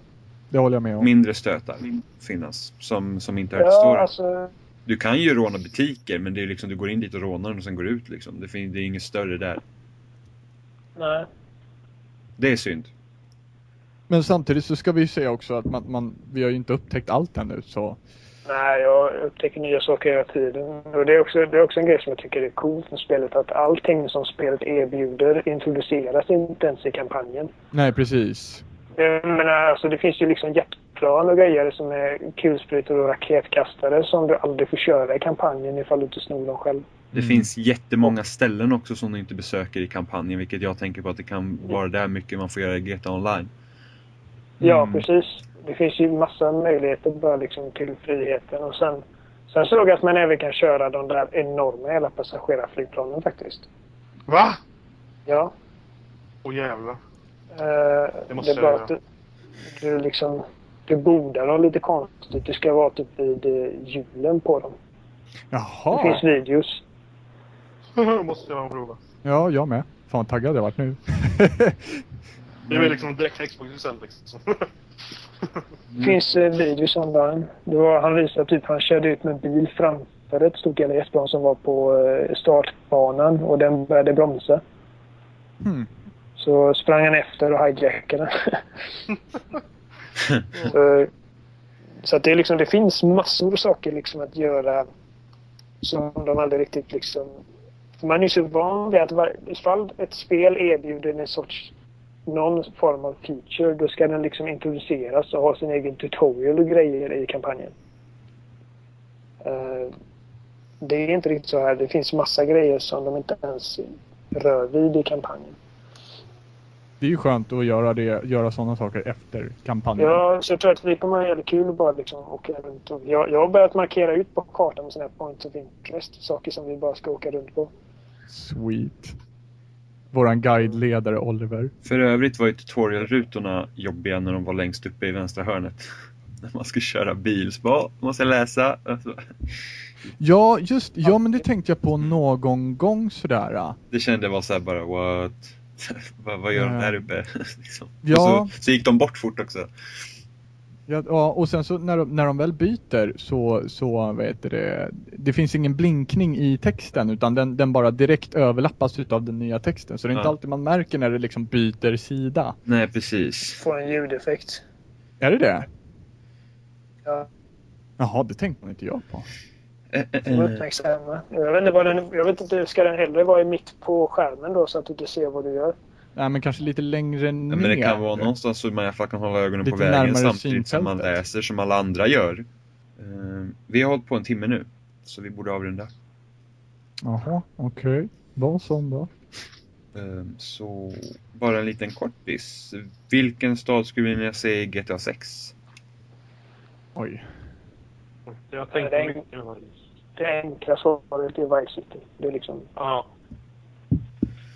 det håller jag med om. Mindre stötar finnas som, som inte till Ja, storyn. alltså. Du kan ju råna butiker men det är liksom, du går in dit och rånar dem och sen går ut liksom. Det, fin- det är inget större där. Nej. Det är synd. Men samtidigt så ska vi ju säga också att man, man, vi har ju inte upptäckt allt ännu så. Nej, jag upptäcker nya saker hela tiden. Och det är, också, det är också en grej som jag tycker är coolt med spelet. Att allting som spelet erbjuder introduceras inte ens i kampanjen. Nej precis. Jag menar, alltså det finns ju liksom jetplan och grejer som är kulsprutor och raketkastare som du aldrig får köra i kampanjen ifall du inte snor dem själv. Det Mm. finns jättemånga ställen också som du inte besöker i kampanjen vilket jag tänker på att det kan vara där mycket man får göra i GTA Online. Ja, Mm. precis. Det finns ju massa möjligheter bara liksom till friheten. Och sen, sen såg jag att man även kan köra de där enorma hela passagerarflygplanen faktiskt. Va? Ja. Åh jävlar. Eh, Det måste är bara jag att du, du liksom... Du bordar dem lite konstigt. Du ska vara typ vid eh, hjulen på dem. Det Jaha. finns videos. måste jag prova. Ja, jag med. Fan taggad jag varit nu. Det är väl liksom direkt Xbox sen liksom. Det finns eh, videos online. Det var, han visade typ han körde ut med bil framför ett stort jetplan som var på eh, startbanan och den började bromsa. hmm. Så sprang han efter och hijackade Mm. Eh, så, att det, är liksom, det finns massor av saker liksom att göra som de aldrig riktigt liksom... För man är så van vid att var, ifall ett spel erbjuder en sorts någon form av feature då ska den liksom introduceras och ha sin egen tutorial och grejer i kampanjen. Uh, det är inte riktigt så här. Det finns massa grejer som de inte ens rör vid i kampanjen. Det är ju skönt att göra, det, göra sådana saker efter kampanjen. Ja, så jag tror att det kommer vara jävligt kul att bara liksom åka runt. Och jag, jag har börjat markera ut på kartan med sådana här points of interest. Saker som vi bara ska åka runt på. Sweet. Våran guideledare Oliver. För övrigt var ju tutorialrutorna jobbiga när de var längst uppe i vänstra hörnet. När man ska köra bil. Så bara, "Åh, måste jag läsa? Alltså, Ja, just Ja, men det tänkte jag på någon gång sådär. Det kände jag var så här bara what? vad, vad gör de Ja. här uppe? liksom. Ja. Och så, så gick de bort fort också. Ja, ja, och sen så när de, när de väl byter så, så vad heter det, det finns ingen blinkning i texten utan den, den bara direkt överlappas utav den nya texten. Så det är inte Ja. alltid man märker när det liksom byter sida. Nej precis. Få en ljudeffekt. Är det det? Ja, Jaha, det tänkte man inte jag på. Eh, eh, eh. uppmärksamma. Jag vet inte vad den... Jag vet inte, ska den hellre vara i mitt på skärmen då så att du inte ser vad du gör? Nej, men kanske lite längre ner. Ja, men det kan vara någonstans så man i alla fall kan hålla ögonen på Lite vägen närmare samtidigt som man läser som alla andra gör. Vi har hållit på en timme nu. Så vi borde avrunda. Jaha, okej. Vad som då? Så bara en liten kortis. Vilken stad skulle ni vilja se i GTA 6? Oj. Jag tänkte det mycket på det. Enkla svaret är Vice City. Det är liksom... Ja.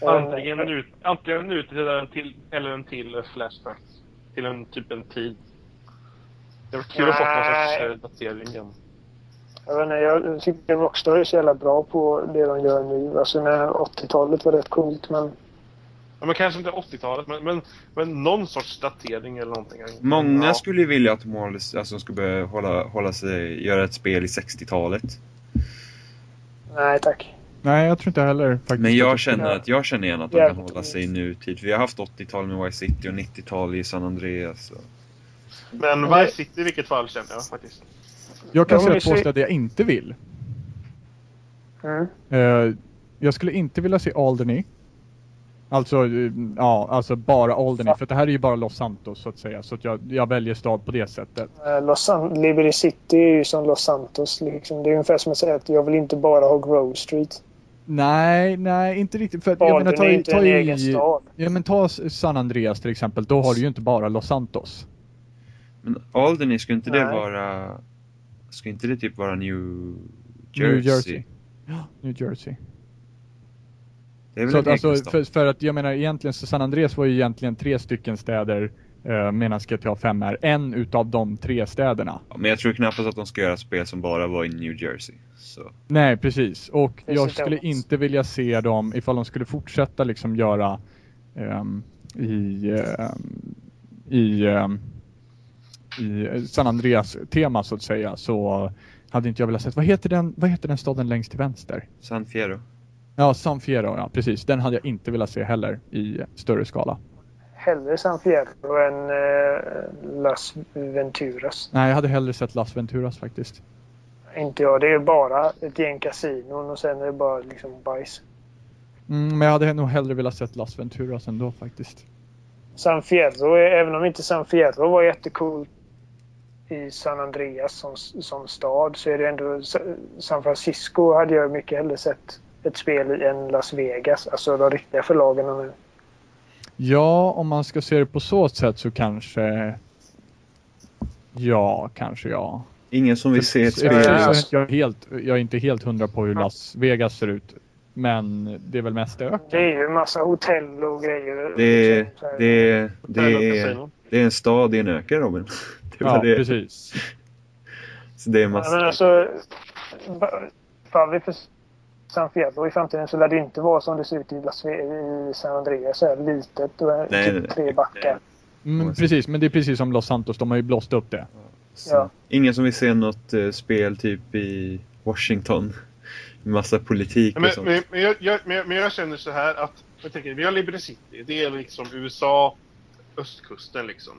eh, Antingen en, ut, antingen en till, eller en till flashback. Till en typ en tid. Det var kul att få någon sorts eh, datering. Jag, vet inte, jag tycker Rockstar är så jävla bra på det de gör nu. Alltså när 80-talet var rätt coolt men... Ja, men kanske inte 80-talet, men, men, men någon sorts datering eller någonting. Många ja. skulle ju vilja att de håller, alltså, skulle börja hålla, hålla sig, göra ett spel i 60-talet. Nej tack. Nej, jag tror inte heller faktiskt. Men jag känner att jag känner igen att de kan hålla sig i nutid. Vi har haft 80-tal med Vice City och 90-tal i San Andreas. Och... Men Vice City i vilket fall känner jag faktiskt. Jag kan säga påstå att jag inte vill. Mm. Eh, jag skulle inte vilja se Alderney. Alltså, eh, ja, alltså bara Alderney. För det här är ju bara Los Santos så att säga. Så att jag, jag väljer stad på det sättet. Eh, Los San- Liberty City är ju som Los Santos. Liksom. Det är ungefär som att säga att jag vill inte bara ha Grove Street. Nej, nej, inte riktigt. För, att- jag menar, ta, är inte ta en i- egen stad. Ja men ta San Andreas till exempel. Då har du ju inte bara Los Santos. Men Alderney, ska inte det Nej. vara... Ska inte det typ vara New Jersey? New Jersey. Ja, New Jersey. Det är väl Så att, alltså, för, för att jag menar egentligen så San Andreas var ju egentligen tre stycken städer eh, medan GTA 5 är en utav de tre städerna. Ja, men jag tror knappast att de ska göra spel som bara var i New Jersey. Så. Nej, precis. Och Precis, jag skulle inte vilja se dem, ifall de skulle fortsätta liksom göra ehm, i, ehm, i, ehm, i San Andreas tema så att säga, så hade inte jag velat se. Vad heter den, vad heter den staden längst till vänster? San Fierro. Ja, San Fierro, ja precis. Den hade jag inte velat se heller i större skala. Hellre San Fierro än eh, Las Venturas. Nej, jag hade hellre sett Las Venturas faktiskt. Inte jag. Det är bara ett gäng kasinon och sen är det bara liksom bajs. Mm, men jag hade nog hellre velat sett Las Venturas ändå faktiskt. San Fierro, även om inte San Fierro var jättecool i San Andreas som, som stad så är det ändå San Francisco hade jag mycket hellre sett ett spel i än Las Vegas. Alltså de riktiga förlagen nu. Ja, om man ska se det på så sätt så kanske... Ja, kanske ja. Ingen som vill se ett spel. så- Ja. så jag, är helt, jag är inte helt hundra på hur Las Vegas ser ut. Men det är väl mest Det öken. är ju en massa hotell och grejer. Det är, liksom, det, är, det, är, det är en stad i en öken Robin. Det var Ja, det. precis. Så det är Ja, men massa... alltså, vi San Fierro i framtiden så lär det inte vara som det ser ut i, Las i San Andreas. Så här litet och Nej, typ nej. tre backar. Mm, precis, men det är precis som Los Santos. De har ju blåst upp det. Ja. Ingen som vill se något eh, spel typ i Washington. Massa politik och Men, sånt. men, men, jag, jag, men, jag- men jag känner så här att, jag tänker, vi har Liberty City, det är liksom USA, östkusten liksom.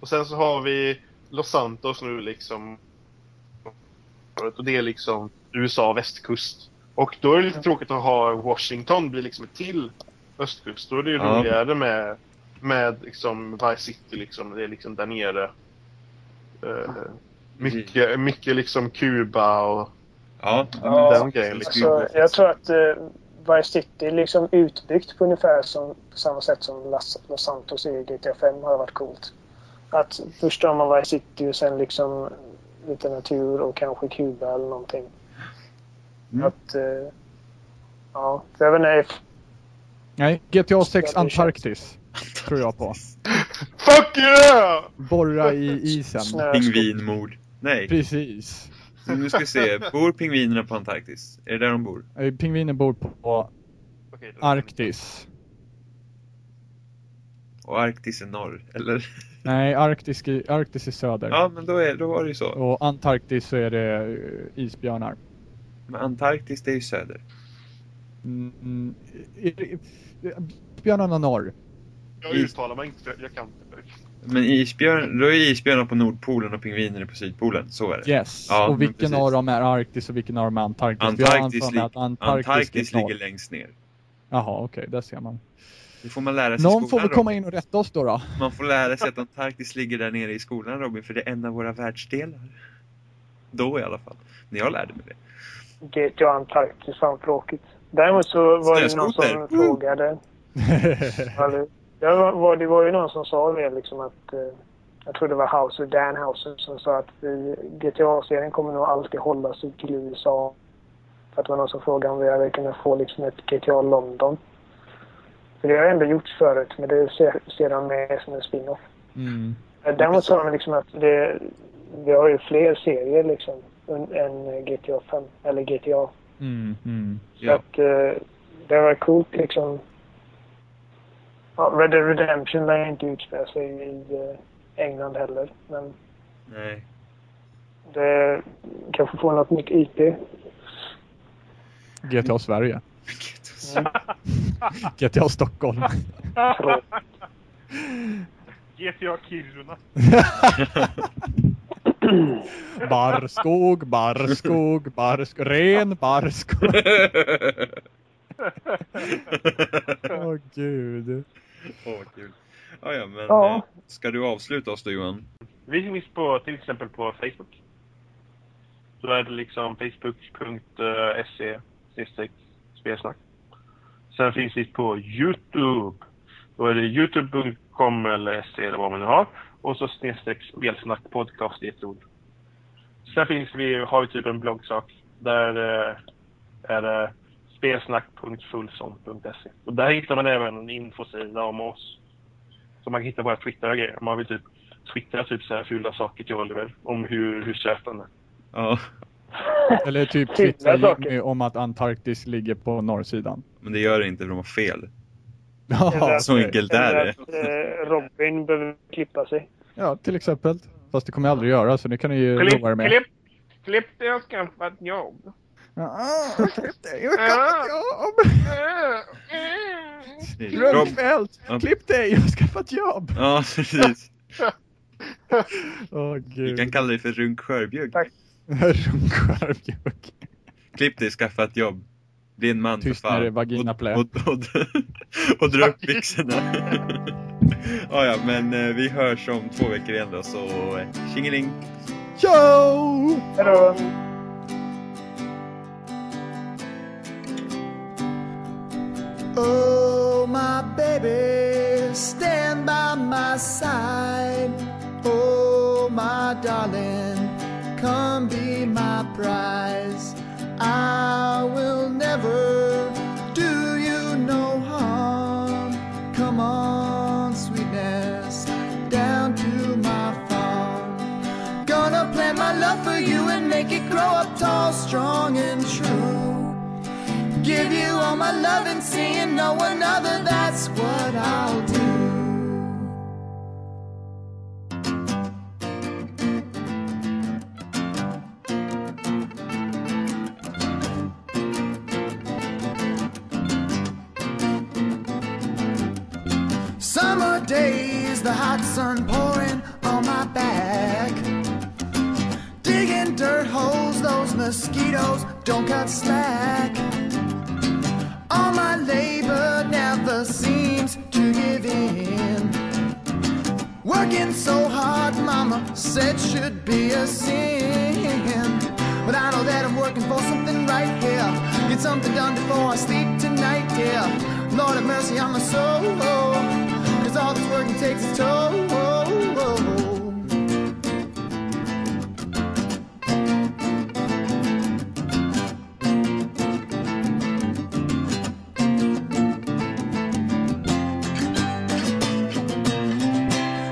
Och sen så har vi Los Santos nu liksom. Och det är liksom USA västkust. Och då är det lite tråkigt att ha Washington bli liksom ett till östkust. Då är det ju Ja. roligare med, med liksom Vice City liksom. Det är liksom där nere. Eh, mycket, mycket liksom Kuba och Ja, Ja, den grejen liksom. Alltså, jag tror att uh, Vice City är liksom utbyggt på ungefär som, på samma sätt som Las, Los Santos i GTA 5 har varit coolt. Att först har man Vice City och sen liksom lite natur och kanske Kuba eller någonting. Mm. Att, eh, ja, jag vet inte. Nej, GTA 6 Ja, det känns- Antarktis. Tror jag på. Fuck yeah! Borra i isen. Pingvinmord. Nej, Precis. nu ska vi se. Bor pingvinerna på Antarktis? Är det där de bor? Pingviner bor på Okej, Arktis. Och Arktis är norr, eller? Nej, Arktis, i- Arktis är söder. Ja, men då, är, då var det ju så. Och Antarktis så är det eh, isbjörnar. Men Antarktis, det är ju söder. Mm, mm, Isbjörnarna norr. Jag uttalar mig inte för jag kan inte. Men isbjörn, då är isbjörnar på Nordpolen och pingviner är på Sydpolen. Så är det. Yes. Ja, och vilken av dem är Arktis och vilken av dem är Antarktis? Antarktis, att Antarktis, Antarktis ligger längst ner. Jaha, okej, där ser man. Det får man lära sig Någon skolan får väl komma in och rätta oss då. då. Man får lära sig att Antarktis ligger där nere i skolan Robin, för det är en av våra världsdelar. Då i alla fall. När jag lärde mig det. GTA Antarktis, fan tråkigt. Däremot så var det någon som Woo! frågade. Det, var, det var ju någon som sa det liksom att eh, jag tror det var Hauser, Dan Hauser, som sa att vi- GTA-serien kommer nog alltid hålla sig till USA. För att det var någon som frågade om vi hade kunnat få liksom ett GTA London. För det har ändå gjorts förut, men det ser, ser de med som en spin-off. mm. Eh, Däremot sa de liksom att det, vi har ju fler serier liksom än än GTA 5, eller GTA. Mm, mm. Så Ja. att eh, det var coolt liksom. Ja, Red Dead Redemption lär inte utspela sig i eh, England heller. Men Nej. det kanske får något nytt IP. GTA Sverige. GTA Stockholm. GTA Kiruna. Barskog, barskog, barskog, ren barskog. Åh gud. Åh, vad kul. Ja, ja, men Ja. eh, ska du avsluta oss då Johan? Vi finns på, till exempel på Facebook. Då är det liksom facebook.se spelsnack. Sen finns vi på Youtube. Då är det youtube.com eller se eller vad man nu har. Och så snedstreck spelsnack podcast i ett ord. Sen finns vi, har vi typ en bloggsak. Där eh, är det spelsnack.fullson.se. Och där hittar man även en infosida om oss. Så man kan hitta våra Twitter och grejer. Man vill typ twittra typ så här fula saker till Oliver. Om hur, hur söt han är. Ja, Eller typ twittra om att Antarktis ligger på norrsidan. men det gör det inte för de har fel. Ja, Så enkelt är det. att eh, Robin behöver klippa sig. ja, till exempel. Fast det kommer jag aldrig göra så det kan ni ju Klipp, lova er med. klipp, klipp det och skaffa ett jobb. Ja, klipp dig, jag kan Ja. ett jobb. Rönnfeldt, klipp dig, jag har skaffat jobb. Ja, precis. Åh Vi gud. kan kalla dig för Runk Skörbjugg. Tack. Runkskärmjugg. Klipp dig, skaffa ett jobb. Bli en man Tyst för fan. när det är vaginaplä. Och, och, och, och dra upp byxorna. ja, ja, men eh, vi hörs om två veckor igen då, så eh, tjingeling! Ciao! Hejdå! Oh, my baby, stand by my side. Oh, my darling, come be my prize. I will never do you no harm. Come on, sweetness, down to my farm. Gonna plant my love for you and make it grow up tall, strong, and true. Give you all my love and seeing no one other, that's what I'll do. Hot sun pouring on my back. Digging dirt holes, those mosquitoes don't cut slack. All my labor never seems to give in. Working so hard, mama said should be a sin. But I know that I'm working for something right here. Get something done before I sleep tonight, dear. Lord have mercy on my soul. Cause all this working takes its toll.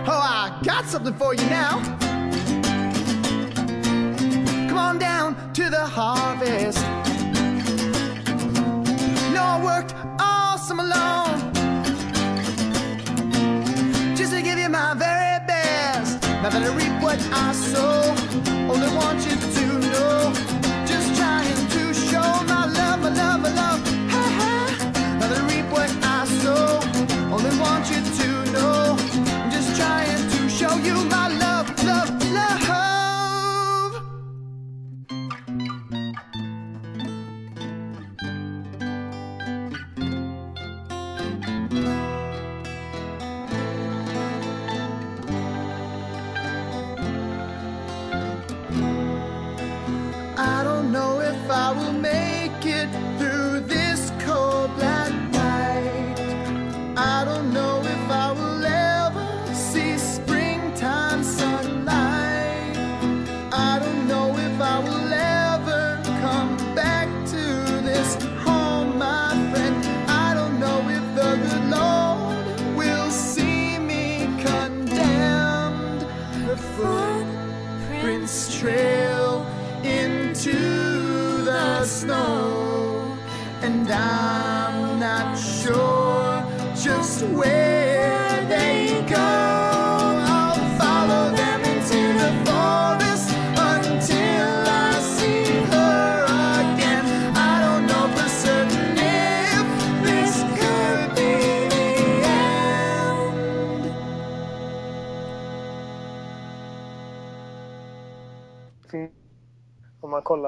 Oh, I got something for you now. Come on down to the harvest. No, I worked what I sow, only want you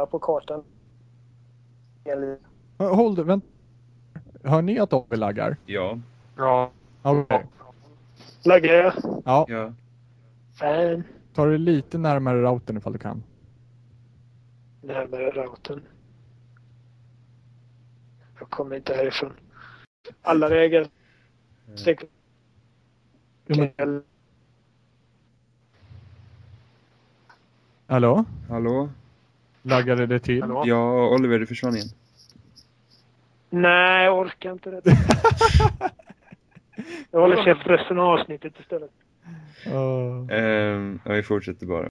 på kartan. Eller- Uh, Hold, vänt. Hör ni att Obbe laggar? Ja, Ja. Okej. Laggar jag? Ja, ja. Fan. ta det lite närmare routern ifall du kan. Närmare routern. Jag kommer inte härifrån. Alla vägar. Stick. Jo, men, hallå? Hallå? Laggade det till? Hallå? Ja, Oliver, du försvann igen. Nej, jag orkar inte det. Jag håller käft resten av avsnittet istället. Uh. Ehm, ja, vi fortsätter bara.